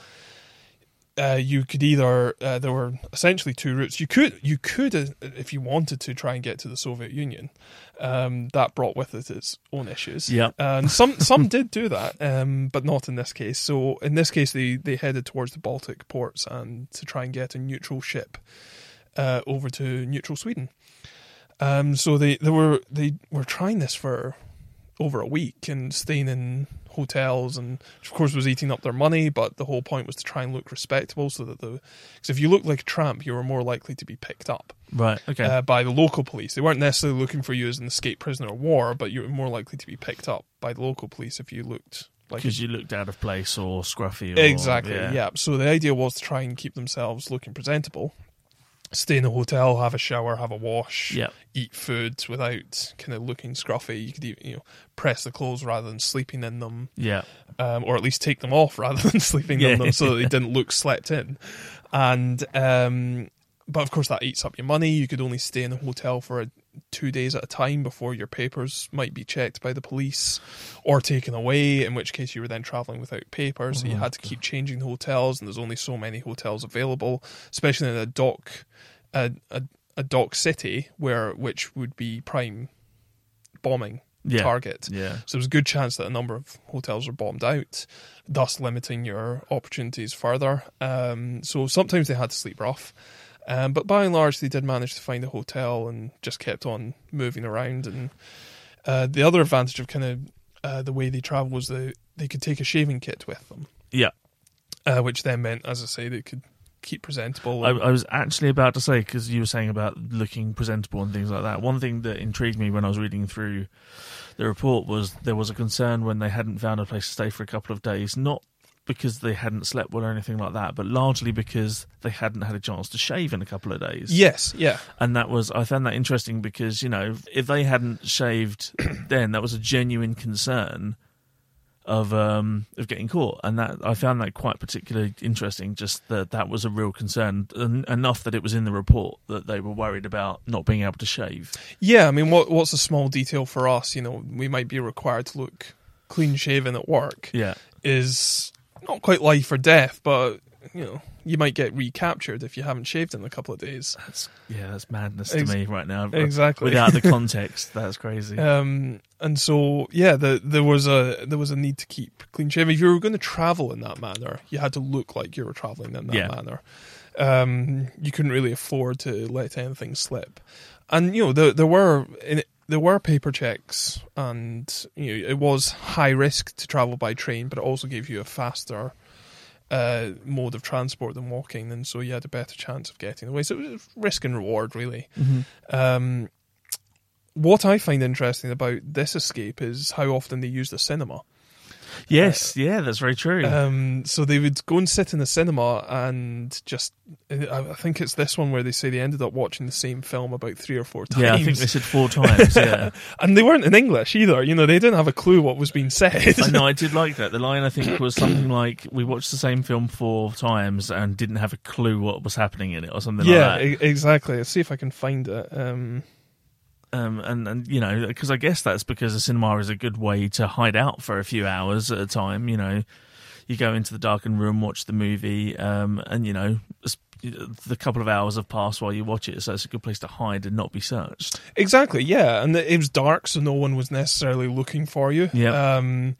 uh, you could either uh, there were essentially two routes. You could you could uh, if you wanted to try and get to the Soviet Union. Um, that brought with it its own issues. Yeah. and some some did do that, um, but not in this case. So in this case, they they headed towards the Baltic ports and to try and get a neutral ship uh, over to neutral Sweden. Um, so they, they were they were trying this for over a week and staying in hotels and which of course was eating up their money but the whole point was to try and look respectable so that the because if you looked like a tramp you were more likely to be picked up Right. Okay. uh, by the local police they weren't necessarily looking for you as an escaped prisoner of war but you were more likely to be picked up by the local police if you looked like Because you looked out of place or scruffy. Or, Exactly. Yeah. Yeah. So the idea was to try and keep themselves looking presentable. Stay in a hotel, have a shower, have a wash, Yeah. eat food without kind of looking scruffy. You could even, you know press the clothes rather than sleeping in them, Yeah. um, or at least take them off rather than sleeping Yeah. in them, so that they didn't look slept in. And um, but of course that eats up your money. You could only stay in a hotel for a, two days at a time before your papers might be checked by the police or taken away. In which case you were then traveling without papers, so you Oh, had to keep changing the hotels, and there's only so many hotels available, especially in a dock, a a, a dock city where which would be prime bombing Yeah. target. Yeah. So there's a good chance that a number of hotels are bombed out, thus limiting your opportunities further. Um, so sometimes they had to sleep rough. Um, but by and large, they did manage to find a hotel and just kept on moving around. And uh, the other advantage of kind of uh, the way they travel was that they could take a shaving kit with them, Yeah. uh, which then meant, as I say, they could keep presentable. I, I was actually about to say because you were saying about looking presentable and things like that. One thing that intrigued me when I was reading through the report was there was a concern when they hadn't found a place to stay for a couple of days, not because they hadn't slept well or anything like that, but largely because they hadn't had a chance to shave in a couple of days. yes, yeah, and that was I found that interesting because you know if they hadn't shaved then that was a genuine concern of um of getting caught and that I found that quite particularly interesting just that that was a real concern en- enough that it was in the report that they were worried about not being able to shave Yeah, I mean, what what's a small detail for us? You know, we might be required to look clean shaven at work. yeah Is not quite life or death, but you know, you might get recaptured if you haven't shaved in a couple of days. that's yeah that's madness to Ex- me right now Exactly. without the context that's crazy Um, and so yeah, the, there was a there was a need to keep clean shaven. If you were going to travel in that manner, you had to look like you were traveling in that Yeah. manner. Um, you couldn't really afford to let anything slip. And you know, there there were in, there were paper checks, and you know, it was high risk to travel by train, but it also gave you a faster uh, mode of transport than walking, and so you had a better chance of getting away. So it was risk and reward, really. hmm Um, what I find interesting about this escape is how often they use the cinema. Yes yeah that's very true Um, so they would go and sit in the cinema and just. I I think it's this one where they say they ended up watching the same film about three or four times. yeah I think they said four times yeah and they weren't in English either. You know, they didn't have a clue what was being said. I know I did like that. The line I think was something like we watched the same film four times and didn't have a clue what was happening in it or something yeah, like e- exactly. Let's see if I can find it. Um, that. Um, and and you know because I guess that's because a cinema is a good way to hide out for a few hours at a time. You know, you go into the darkened room, watch the movie, um, and you know. The couple of hours have passed while you watch it, so it's a good place to hide and not be searched. Exactly, yeah, and it was dark, so no one was necessarily looking for you. Yeah. um,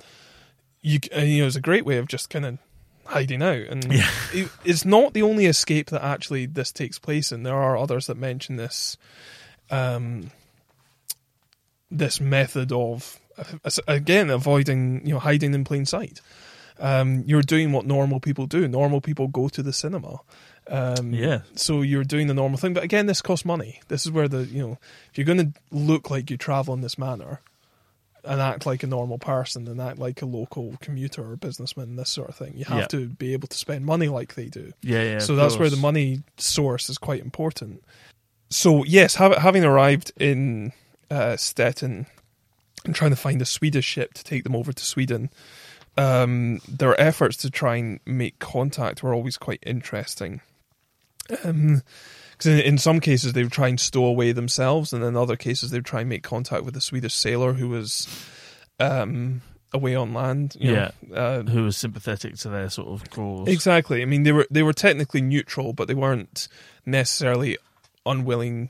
you you know, it's a great way of just kind of hiding out, and Yeah. it, it's not the only escape that actually this takes place in. There are others that mention this, um, this method of again avoiding you know hiding in plain sight. Um, you're doing what normal people do. Normal people go to the cinema. Um, Yeah. So you're doing the normal thing, but again, this costs money. This is where the you know if you're going to look like you travel in this manner and act like a normal person and act like a local commuter or businessman, this sort of thing, you have Yeah. to be able to spend money like they do. Yeah, yeah. so that's where the money source is quite important. So yes, have, having arrived in uh, Stettin and trying to find a Swedish ship to take them over to Sweden, um, their efforts to try and make contact were always quite interesting. because in, in some cases they would try and stow away themselves, and in other cases they would try and make contact with a Swedish sailor who was um, away on land. you know, uh, Who was sympathetic to their sort of cause? Exactly. I mean, they were they were technically neutral, but they weren't necessarily unwilling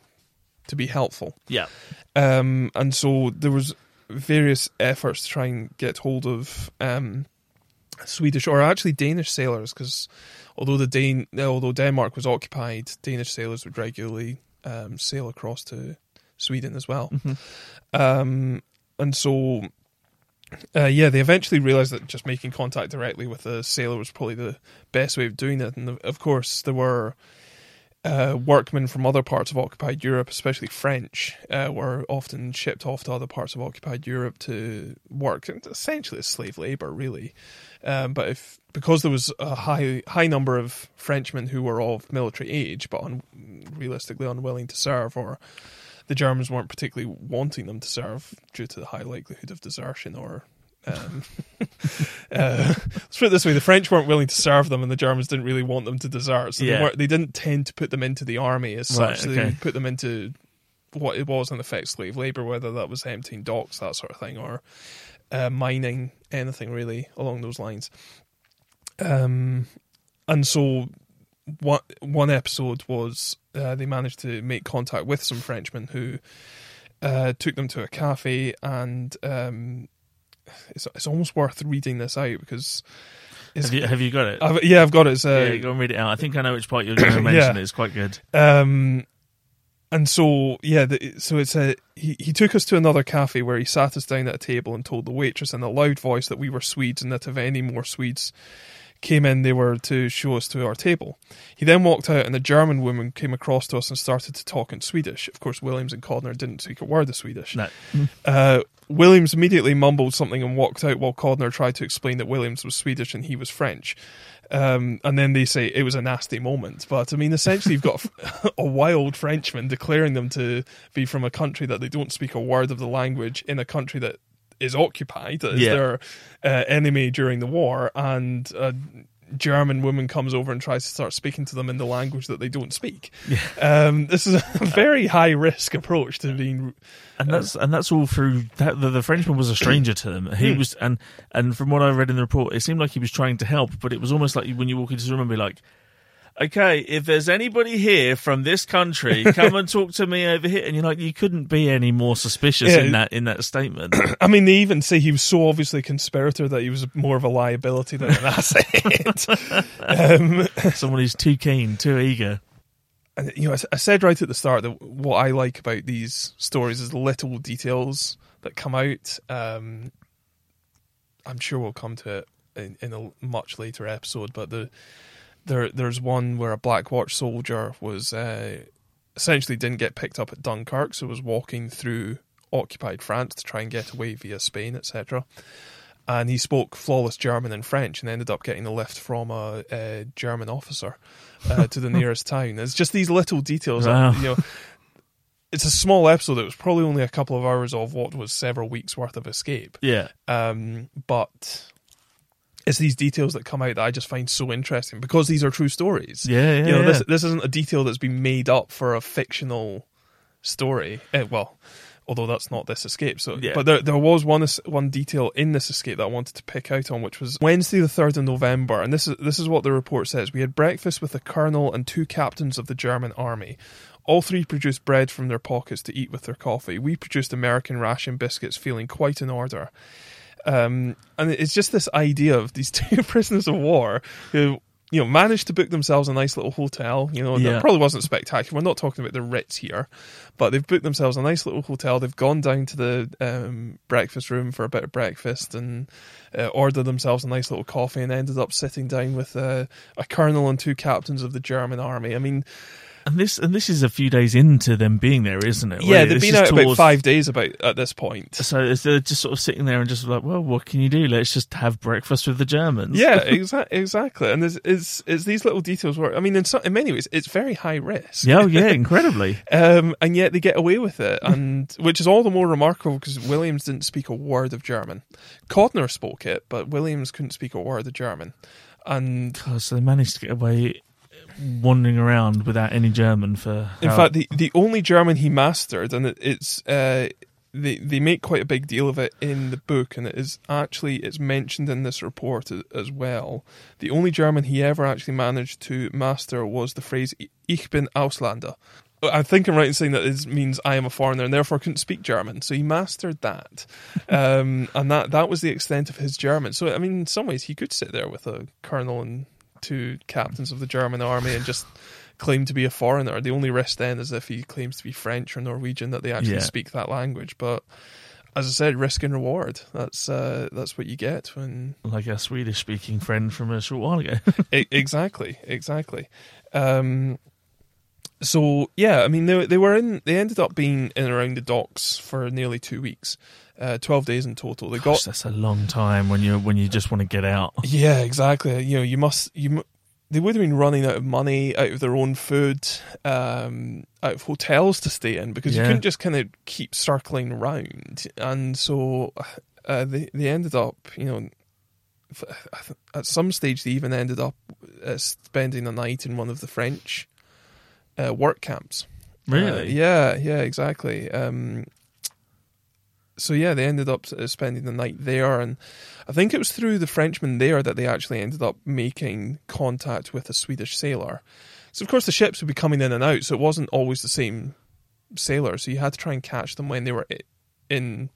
to be helpful. Yeah. Um, and so there was various efforts to try and get hold of um, Swedish or actually Danish sailors, because although the Dan- although Denmark was occupied, Danish sailors would regularly um, sail across to Sweden as well. Um, and so, uh, yeah, they eventually realised that just making contact directly with a sailor was probably the best way of doing it. And of course, there were uh, workmen from other parts of occupied Europe, especially French, uh, were often shipped off to other parts of occupied Europe to work, essentially as slave labour, really. Um, but if because there was a high high number of Frenchmen who were of military age, but un, realistically unwilling to serve, or the Germans weren't particularly wanting them to serve due to the high likelihood of desertion or. Um, uh, let's put it this way: the French weren't willing to serve them, and the Germans didn't really want them to desert. So Yeah. they, they didn't tend to put them into the army as Right, such. okay. They put them into what it was in effect slave labor, whether that was emptying docks, that sort of thing, or uh, mining, anything really along those lines. Um, and so one one episode was uh, they managed to make contact with some Frenchmen who uh, took them to a cafe, and um, it's it's almost worth reading this out because. Have you, have you got it? I've, yeah, I've got it. Uh, yeah, go and read it out. I think I know which part you're going to mention. Yeah. It's quite good. Um, and so yeah, the, so it's a he, he took us to another cafe where he sat us down at a table and told the waitress in a loud voice that we were Swedes and that if any more Swedes came in, they were to show us to our table. He then walked out, and a German woman came across to us and started to talk in Swedish. Of course, Williams and Codner didn't speak a word of Swedish. No. Uh, Williams immediately mumbled something and walked out while Codner tried to explain that Williams was Swedish and he was French. Um, and then they say it was a nasty moment. But I mean, essentially, you've got a, a wild Frenchman declaring them to be from a country that they don't speak a word of the language in a country that is occupied, that is Yeah. their uh, enemy during the war, and a German woman comes over and tries to start speaking to them in the language that they don't speak. Um, this is a very high risk approach to being and that's and that's all through that the, the Frenchman was a stranger to them. He Hmm. was and and from what I read in the report, it seemed like he was trying to help, but it was almost like when you walk into the room and be like, "Okay, if there's anybody here from this country, come and talk to me over here." And you're like, you couldn't be any more suspicious Yeah. in that in that statement. I mean, they even say he was so obviously a conspirator that he was more of a liability than an asset. um, Someone who's too keen, too eager. and you know, I, said right at the start that what I like about these stories is the little details that come out. Um, I'm sure we'll come to it in, in a much later episode, but the there there's one where a Black Watch soldier was uh, essentially didn't get picked up at Dunkirk, so was walking through occupied France to try and get away via Spain, etc. And he spoke flawless German and French, and ended up getting a lift from a, a German officer uh, to the nearest town. It's just these little details. Wow. That, you know, it's a small episode. It was probably only a couple of hours of what was several weeks worth of escape. Yeah. Um, but it's these details that come out that I just find so interesting because these are true stories. Yeah, yeah, you know, yeah. this this isn't a detail that's been made up for a fictional story. Eh, well, although that's not this escape. So, Yeah. but there there was one one detail in this escape that I wanted to pick out on, which was Wednesday the third of November, and this is this is what the report says. We had breakfast with the colonel and two captains of the German army. All three produced bread from their pockets to eat with their coffee. We produced American ration biscuits, feeling quite in order. Um, and it's just this idea of these two prisoners of war who, you know, managed to book themselves a nice little hotel. You know, Yeah. that probably wasn't spectacular. We're not talking about the Ritz here, but they've booked themselves a nice little hotel. They've gone down to the um, breakfast room for a bit of breakfast and uh, ordered themselves a nice little coffee and ended up sitting down with uh, a colonel and two captains of the German army. I mean, And this and this is a few days into them being there, isn't it? yeah, Where they've this been out about five days about at this point. So they're just sort of sitting there and just like, well, what can you do? Let's just have breakfast with the Germans. Yeah, exa- exactly. And it's, it's, it's these little details where, I mean, in, so, in many ways, it's very high risk. Yeah, oh, yeah, incredibly. Um, and yet they get away with it, and which is all the more remarkable because Williams didn't speak a word of German. Codner spoke it, but Williams couldn't speak a word of German. And God, so they managed to get away wandering around without any German for. In how- fact, the, the only German he mastered, and it, it's uh, they they make quite a big deal of it in the book, and it is actually it's mentioned in this report as well. The only German he ever actually managed to master was the phrase "Ich bin Ausländer." I think I'm right in saying that it means I am a foreigner, and therefore couldn't speak German. So he mastered that, um, and that that was the extent of his German. So I mean, in some ways, he could sit there with a colonel and two captains of the German army and just claim to be a foreigner. The only risk then is if he claims to be French or Norwegian that they actually Yeah. speak that language. But as I said, risk and reward. That's uh, that's what you get when like a Swedish speaking friend from a short while ago. Exactly, exactly. Um, so yeah, I mean they they were in. They ended up being in around the docks for nearly two weeks, uh, twelve days in total. They Gosh, got that's a long time when you when you just want to get out. yeah, exactly. You know, you must you. They would have been running out of money, out of their own food, um, out of hotels to stay in because you Yeah. couldn't just kind of keep circling around. And so uh, they they ended up, you know, at some stage they even ended up uh, spending a night in one of the French uh, work camps. Uh, Really? yeah, yeah, exactly. Um, so yeah, they ended up uh, spending the night there, and I think it was through the Frenchman there that they actually ended up making contact with a Swedish sailor. So of course the ships would be coming in and out, so it wasn't always the same sailor. So you had to try and catch them when they were in,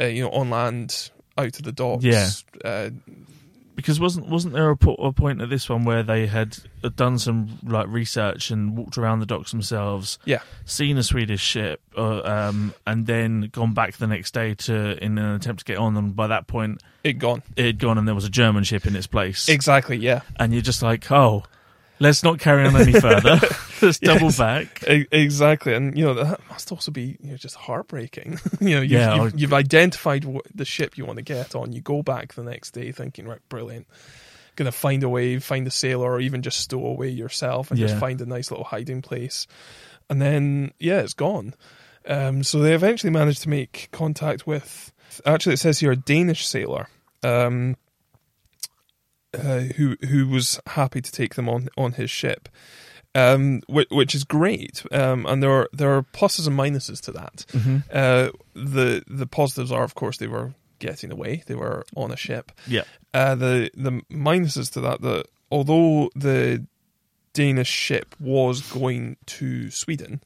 uh, you know, on land out of the docks. Yeah. Uh, Because wasn't wasn't there a, po- a point at this one where they had done some like research and walked around the docks themselves, yeah. seen a Swedish ship, uh, um, and then gone back the next day to in an attempt to get on. And by that point, It gone. it had gone, and there was a German ship in its place. Exactly. Yeah. and you're just like, oh, let's not carry on any further. let's double Yes. back. E- Exactly, and you know that must also be you know just heartbreaking. you know, you've, Yeah, you've, you've identified what the ship you want to get on. You go back the next day thinking, right, brilliant, going to find a way, find a sailor, or even just stow away yourself and just find a nice little hiding place. And then yeah, it's gone. Um, so they eventually managed to make contact with. Actually, it says here a Danish sailor. Um, uh, who who was happy to take them on on his ship, um, which, which is great. Um, and there are there are pluses and minuses to that. Mm-hmm. Uh, the the positives are, of course, they were getting away. They were on a ship. Yeah. Uh, the the minuses to that that although the Danish ship was going to Sweden,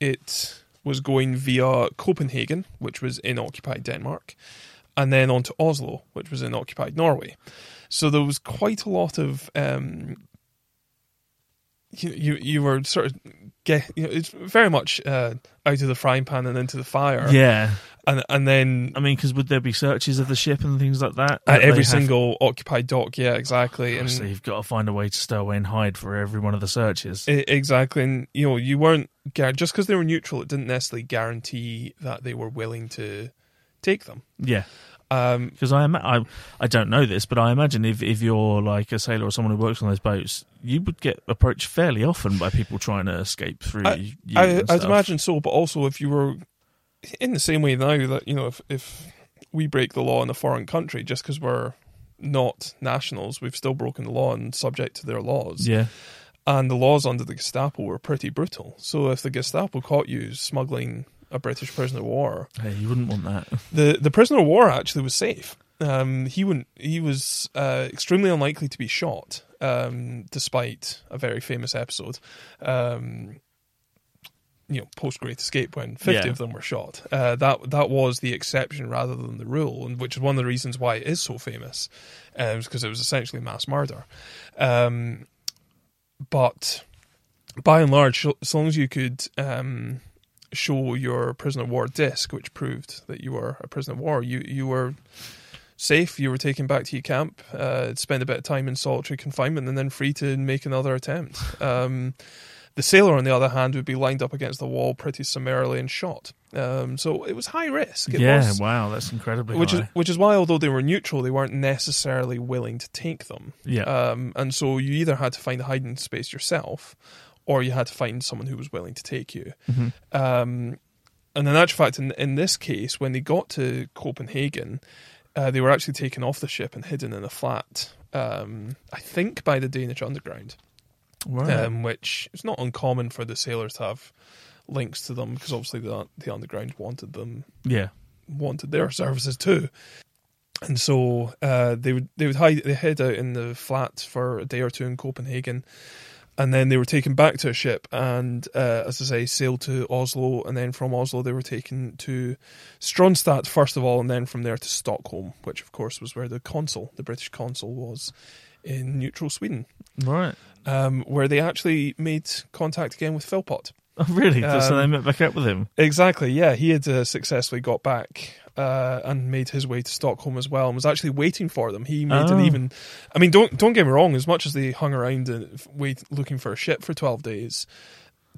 it was going via Copenhagen, which was in occupied Denmark, and then on to Oslo, which was in occupied Norway. So there was quite a lot of um, you, you you were sort of get you know it's very much uh, out of the frying pan and into the fire. Yeah. and and then I mean, because would there be searches of the ship and things like that? at every have- single occupied dock, yeah, exactly, and So you've got to find a way to stow away and hide for every one of the searches. E- Exactly, and you know, you weren't just because they were neutral. It didn't necessarily guarantee that they were willing to take them. yeah. Um, Because I, ima- I I don't know this, but I imagine if, if you're like a sailor or someone who works on those boats, you would get approached fairly often by people trying to escape through I, you I, I'd imagine so, but also if you were in the same way now that you know, if if we break the law in a foreign country just because we're not nationals, we've still broken the law and subject to their laws. Yeah. And the laws under the Gestapo were pretty brutal. So if the Gestapo caught you smuggling a British prisoner of war, Hey, you wouldn't want that. the the prisoner of war actually was safe. Um, he wouldn't. He was uh, extremely unlikely to be shot, um, despite a very famous episode. Um, you know, post Great Escape, when fifty Yeah. of them were shot. Uh, that that was the exception rather than the rule, and which is one of the reasons why it is so famous, because it was essentially mass murder. Um, but by and large, so- as long as you could um, show your prisoner of war disc, which proved that you were a prisoner of war, you you were safe. You were taken back to your camp, uh, spend a bit of time in solitary confinement, and then free to make another attempt. Um, the sailor, on the other hand, would be lined up against the wall pretty summarily and shot. Um, so it was high risk. It yeah, was, wow, that's incredibly which is which is why, although they were neutral, they weren't necessarily willing to take them. yeah. Um, and so you either had to find a hiding space yourself, or you had to find someone who was willing to take you. Mhm. Um, and in actual fact, in, in this case, when they got to Copenhagen, uh, they were actually taken off the ship and hidden in a flat, um, I think by the Danish underground. Right. um, which is not uncommon for the sailors to have links to them because obviously the the underground wanted them yeah. wanted their services too. And so uh, they would they would hide they head out in the flat for a day or two in Copenhagen, and then they were taken back to a ship and uh, as I say sailed to Oslo, and then from Oslo they were taken to Strömstad first of all, and then from there to Stockholm, which of course was where the consul, the British consul, was in neutral Sweden, Right. um, where they actually made contact again with Philpot. Oh, really? so Um, they met back up with him. Exactly, yeah. He had uh, successfully got back uh, and made his way to Stockholm as well, and was actually waiting for them. He made an Oh. even. I mean, don't don't get me wrong. As much as they hung around and wait looking for a ship for twelve days,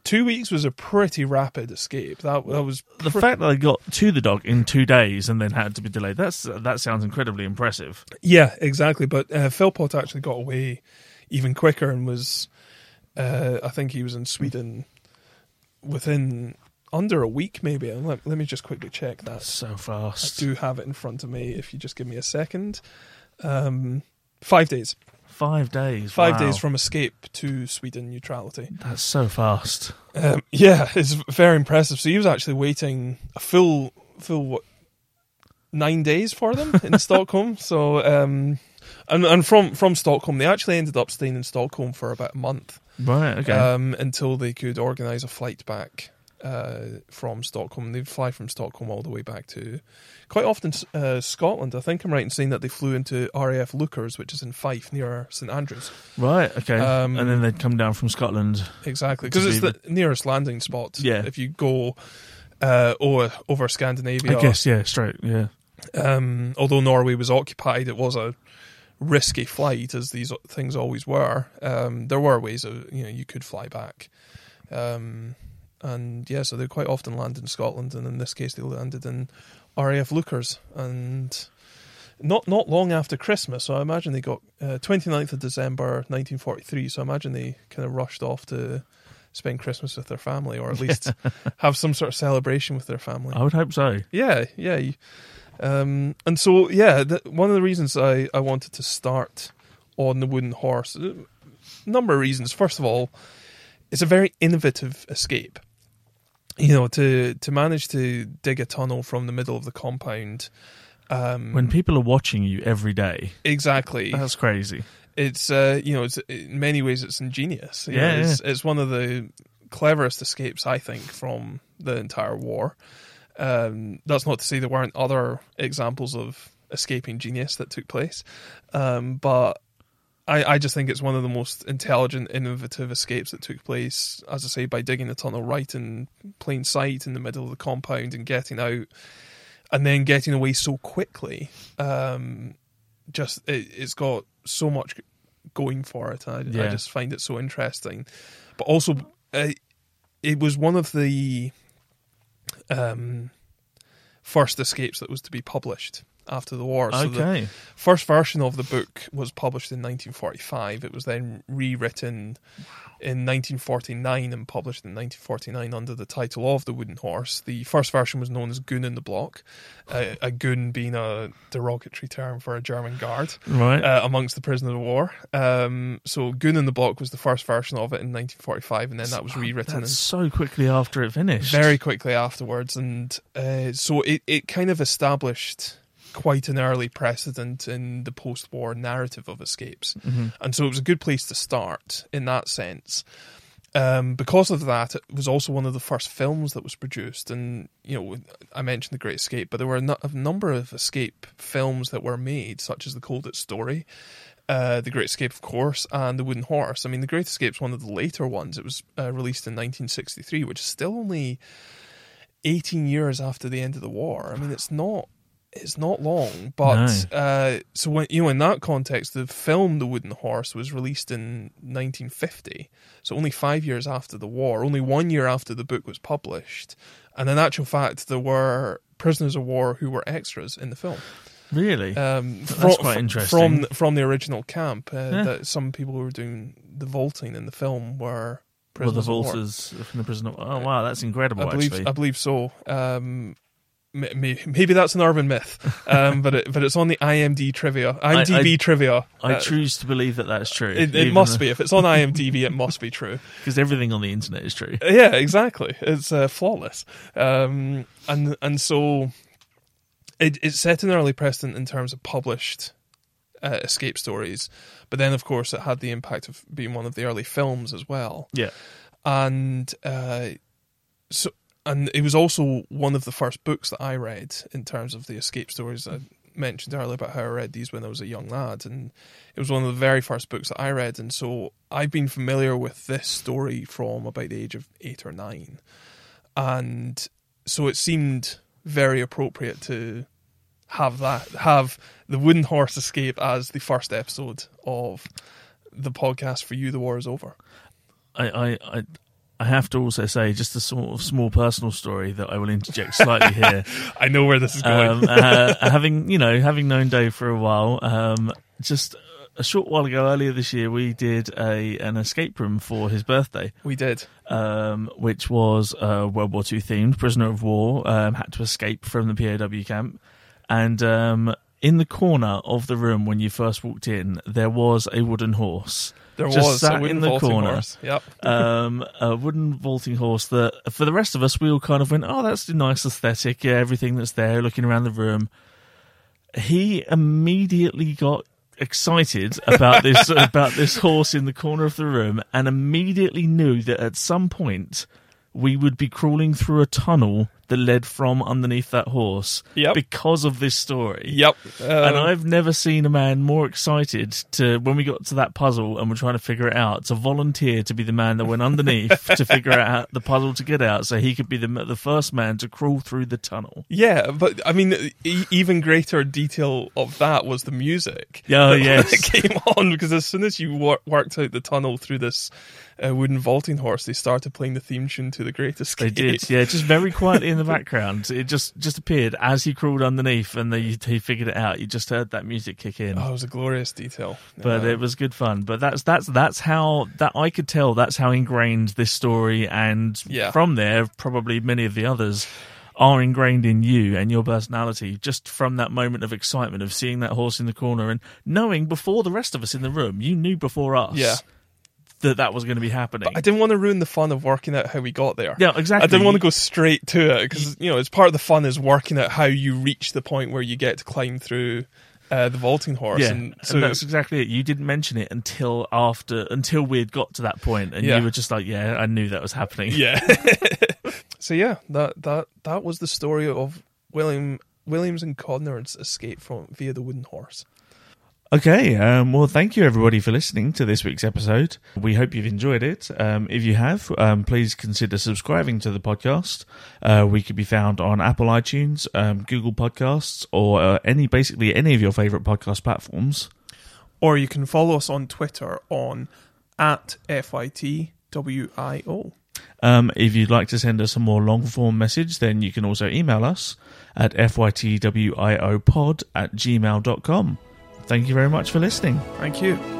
two weeks was a pretty rapid escape. That that was The fact that they got to the dock in two days and then had to be delayed, that's that sounds incredibly impressive. yeah, exactly. But uh, Philpot actually got away even quicker and was. Uh, I think he was in Sweden within under a week, maybe. Let, let me just quickly check that. So I do have it in front of me. If you just give me a second, um, five days. Five days. Five wow. days from escape to Sweden neutrality. That's so fast. Um, yeah, it's very impressive. So he was actually waiting a full, full what, nine days for them in Stockholm. So, um, and and from from Stockholm, they actually ended up staying in Stockholm for about a month Right. Okay. um, until they could organise a flight back uh, from Stockholm. They'd fly from Stockholm all the way back to quite often uh, Scotland. I think I'm right in saying that they flew into RAF Leuchars, which is in Fife near St Andrews. right. Okay. um, and then they'd come down from Scotland. Exactly, because it's the nearest landing spot. Yeah. If you go uh, over, over Scandinavia, I guess. Yeah. Straight. Yeah. um, although Norway was occupied, it was a risky flight, as these things always were. Um, there were ways of you know you could fly back, um, and yeah, so they quite often land in Scotland, and in this case they landed in RAF Leuchars, and not not long after Christmas. So I imagine they got uh, 29th of December 1943. So I imagine they kind of rushed off to spend Christmas with their family, or at least have some sort of celebration with their family. I would hope so. Yeah, yeah. Um, and so, yeah, the, one of the reasons I, I wanted to start on the wooden horse, a number of reasons. First of all, it's a very innovative escape. You know, to to manage to dig a tunnel from the middle of the compound. Um, When people are watching you every day, exactly, that's crazy. it's uh, you know, it's in many ways it's ingenious. You Yeah, know, it's, it's one of the cleverest escapes I think from the entire war. Um, that's not to say there weren't other examples of escaping genius that took place, um, but I, I just think it's one of the most intelligent, innovative escapes that took place. As I say, by digging the tunnel right in plain sight in the middle of the compound and getting out, and then getting away so quickly. Um, just it, it's got so much going for it. I, I just find it so interesting, but also uh, it was one of the um, first escapes that was to be published after the war. So the Okay. first version of the book was published in 1945. It was then rewritten in 1949 and published in 1949 under the title of The Wooden Horse. The first version was known as Goon in the Block, uh, a goon being a derogatory term for a German guard right. uh, amongst the prisoners of war. Um, so Goon in the Block was the first version of it in 1945, and then that was rewritten That's so quickly after it finished. very quickly afterwards, and uh, so it, it kind of established quite an early precedent in the post-war narrative of escapes, Mhm. and so it was a good place to start in that sense. Um, because of that, it was also one of the first films that was produced, and you know, I mentioned the Great Escape, but there were a, number of escape films that were made, such as the Colditz Story, uh, the Great Escape, of course, and the Wooden Horse. I mean, the Great Escape is one of the later ones. It was uh, released in 1963, which is still only 18 years after the end of the war. I mean, it's not it's not long, but uh, so when you know in that context, the film The Wooden Horse was released in 1950, so only five years after the war, only one year after the book was published, and in actual fact, there were prisoners of war who were extras in the film. Really? Um, That's fro- quite interesting. From from the original camp, uh, Yeah. that some people who were doing the vaulting in the film were well, prisoners the of war. vaulters from the prison. Oh, wow, that's incredible. I believe actually, I believe so. Um, maybe that's an urban myth, um, but it, but it's on the IMDb trivia, IMDb I- trivia. I Uh, choose to believe that that's true. it, it must be. If it's on IMDb, it must be true. because everything on the internet is true. Yeah, exactly. It's uh, flawless. Um, and and so it, it's set an early precedent in terms of published uh, escape stories, but then of course it had the impact of being one of the early films as well. Yeah, and uh, so and it was also one of the first books that I read in terms of the escape stories. I mentioned earlier about how I read these when I was a young lad, and it was one of the very first books that I read, and so I've been familiar with this story from about the age of eight or nine, and so it seemed very appropriate to have that have the wooden horse escape as the first episode of the podcast for you. The war is over. I, I, I, I have to also say just a sort of small personal story that I will interject slightly here. I know where this is going. um, uh, having you know having known Dave for a while, um, just a short while ago, earlier this year, we did a an escape room for his birthday, we did. um, which was uh, World War II themed. Prisoner of war um, had to escape from the POW camp, and um, in the corner of the room when you first walked in, there was a wooden horse. There Just was sat a wooden in the vaulting corner. horse. Yep. um, a wooden vaulting horse that for the rest of us we all kind of went, oh, that's a nice aesthetic. Yeah, everything that's there, looking around the room. He immediately got excited about this about this horse in the corner of the room, and immediately knew that at some point we would be crawling through a tunnel that led from underneath that horse Yep. because of this story. Yep. And Um, I've never seen a man more excited to when we got to that puzzle and we're trying to figure it out to volunteer to be the man that went underneath to figure out the puzzle to get out, so he could be the the first man to crawl through the tunnel. yeah, but I mean, e- even greater detail of that was the music. Oh, that, yes. that came on because as soon as you wor- worked out the tunnel through this uh, wooden vaulting horse, they started playing the theme tune to The Great They did, yeah, just very quietly in the background. It just just appeared as he crawled underneath, and they, he figured it out. You just heard that music kick in. Oh, it was a glorious detail. but it was good fun. But that's that's that's how that I could tell that's how ingrained this story, and Yeah. from there, probably many of the others are ingrained in you and your personality. Just from that moment of excitement of seeing that horse in the corner and knowing before the rest of us in the room, you knew before us, Yeah. That that was going to be happening. I didn't want to ruin the fun of working out how we got there. yeah, exactly. I didn't want to go straight to it because you know it's part of the fun is working out how you reach the point where you get to climb through uh, the vaulting horse. Yeah, and and, so that's exactly it. You didn't mention it until after, until we had got to that point, and Yeah. you were just like, "Yeah, I knew that was happening." yeah. so yeah, that that that was the story of William Williams and Codner's escape from via the wooden horse. Okay, um, well, thank you everybody for listening to this week's episode. We hope you've enjoyed it. Um, if you have, um, please consider subscribing to the podcast. Uh, we could be found on Apple iTunes, um, Google Podcasts, or uh, any basically any of your favorite podcast platforms. Or you can follow us on Twitter on at FYTWIO. Um, if you'd like to send us a more long form message, then you can also email us at fytwiopod at gmail.com. Thank you very much for listening. Thank you.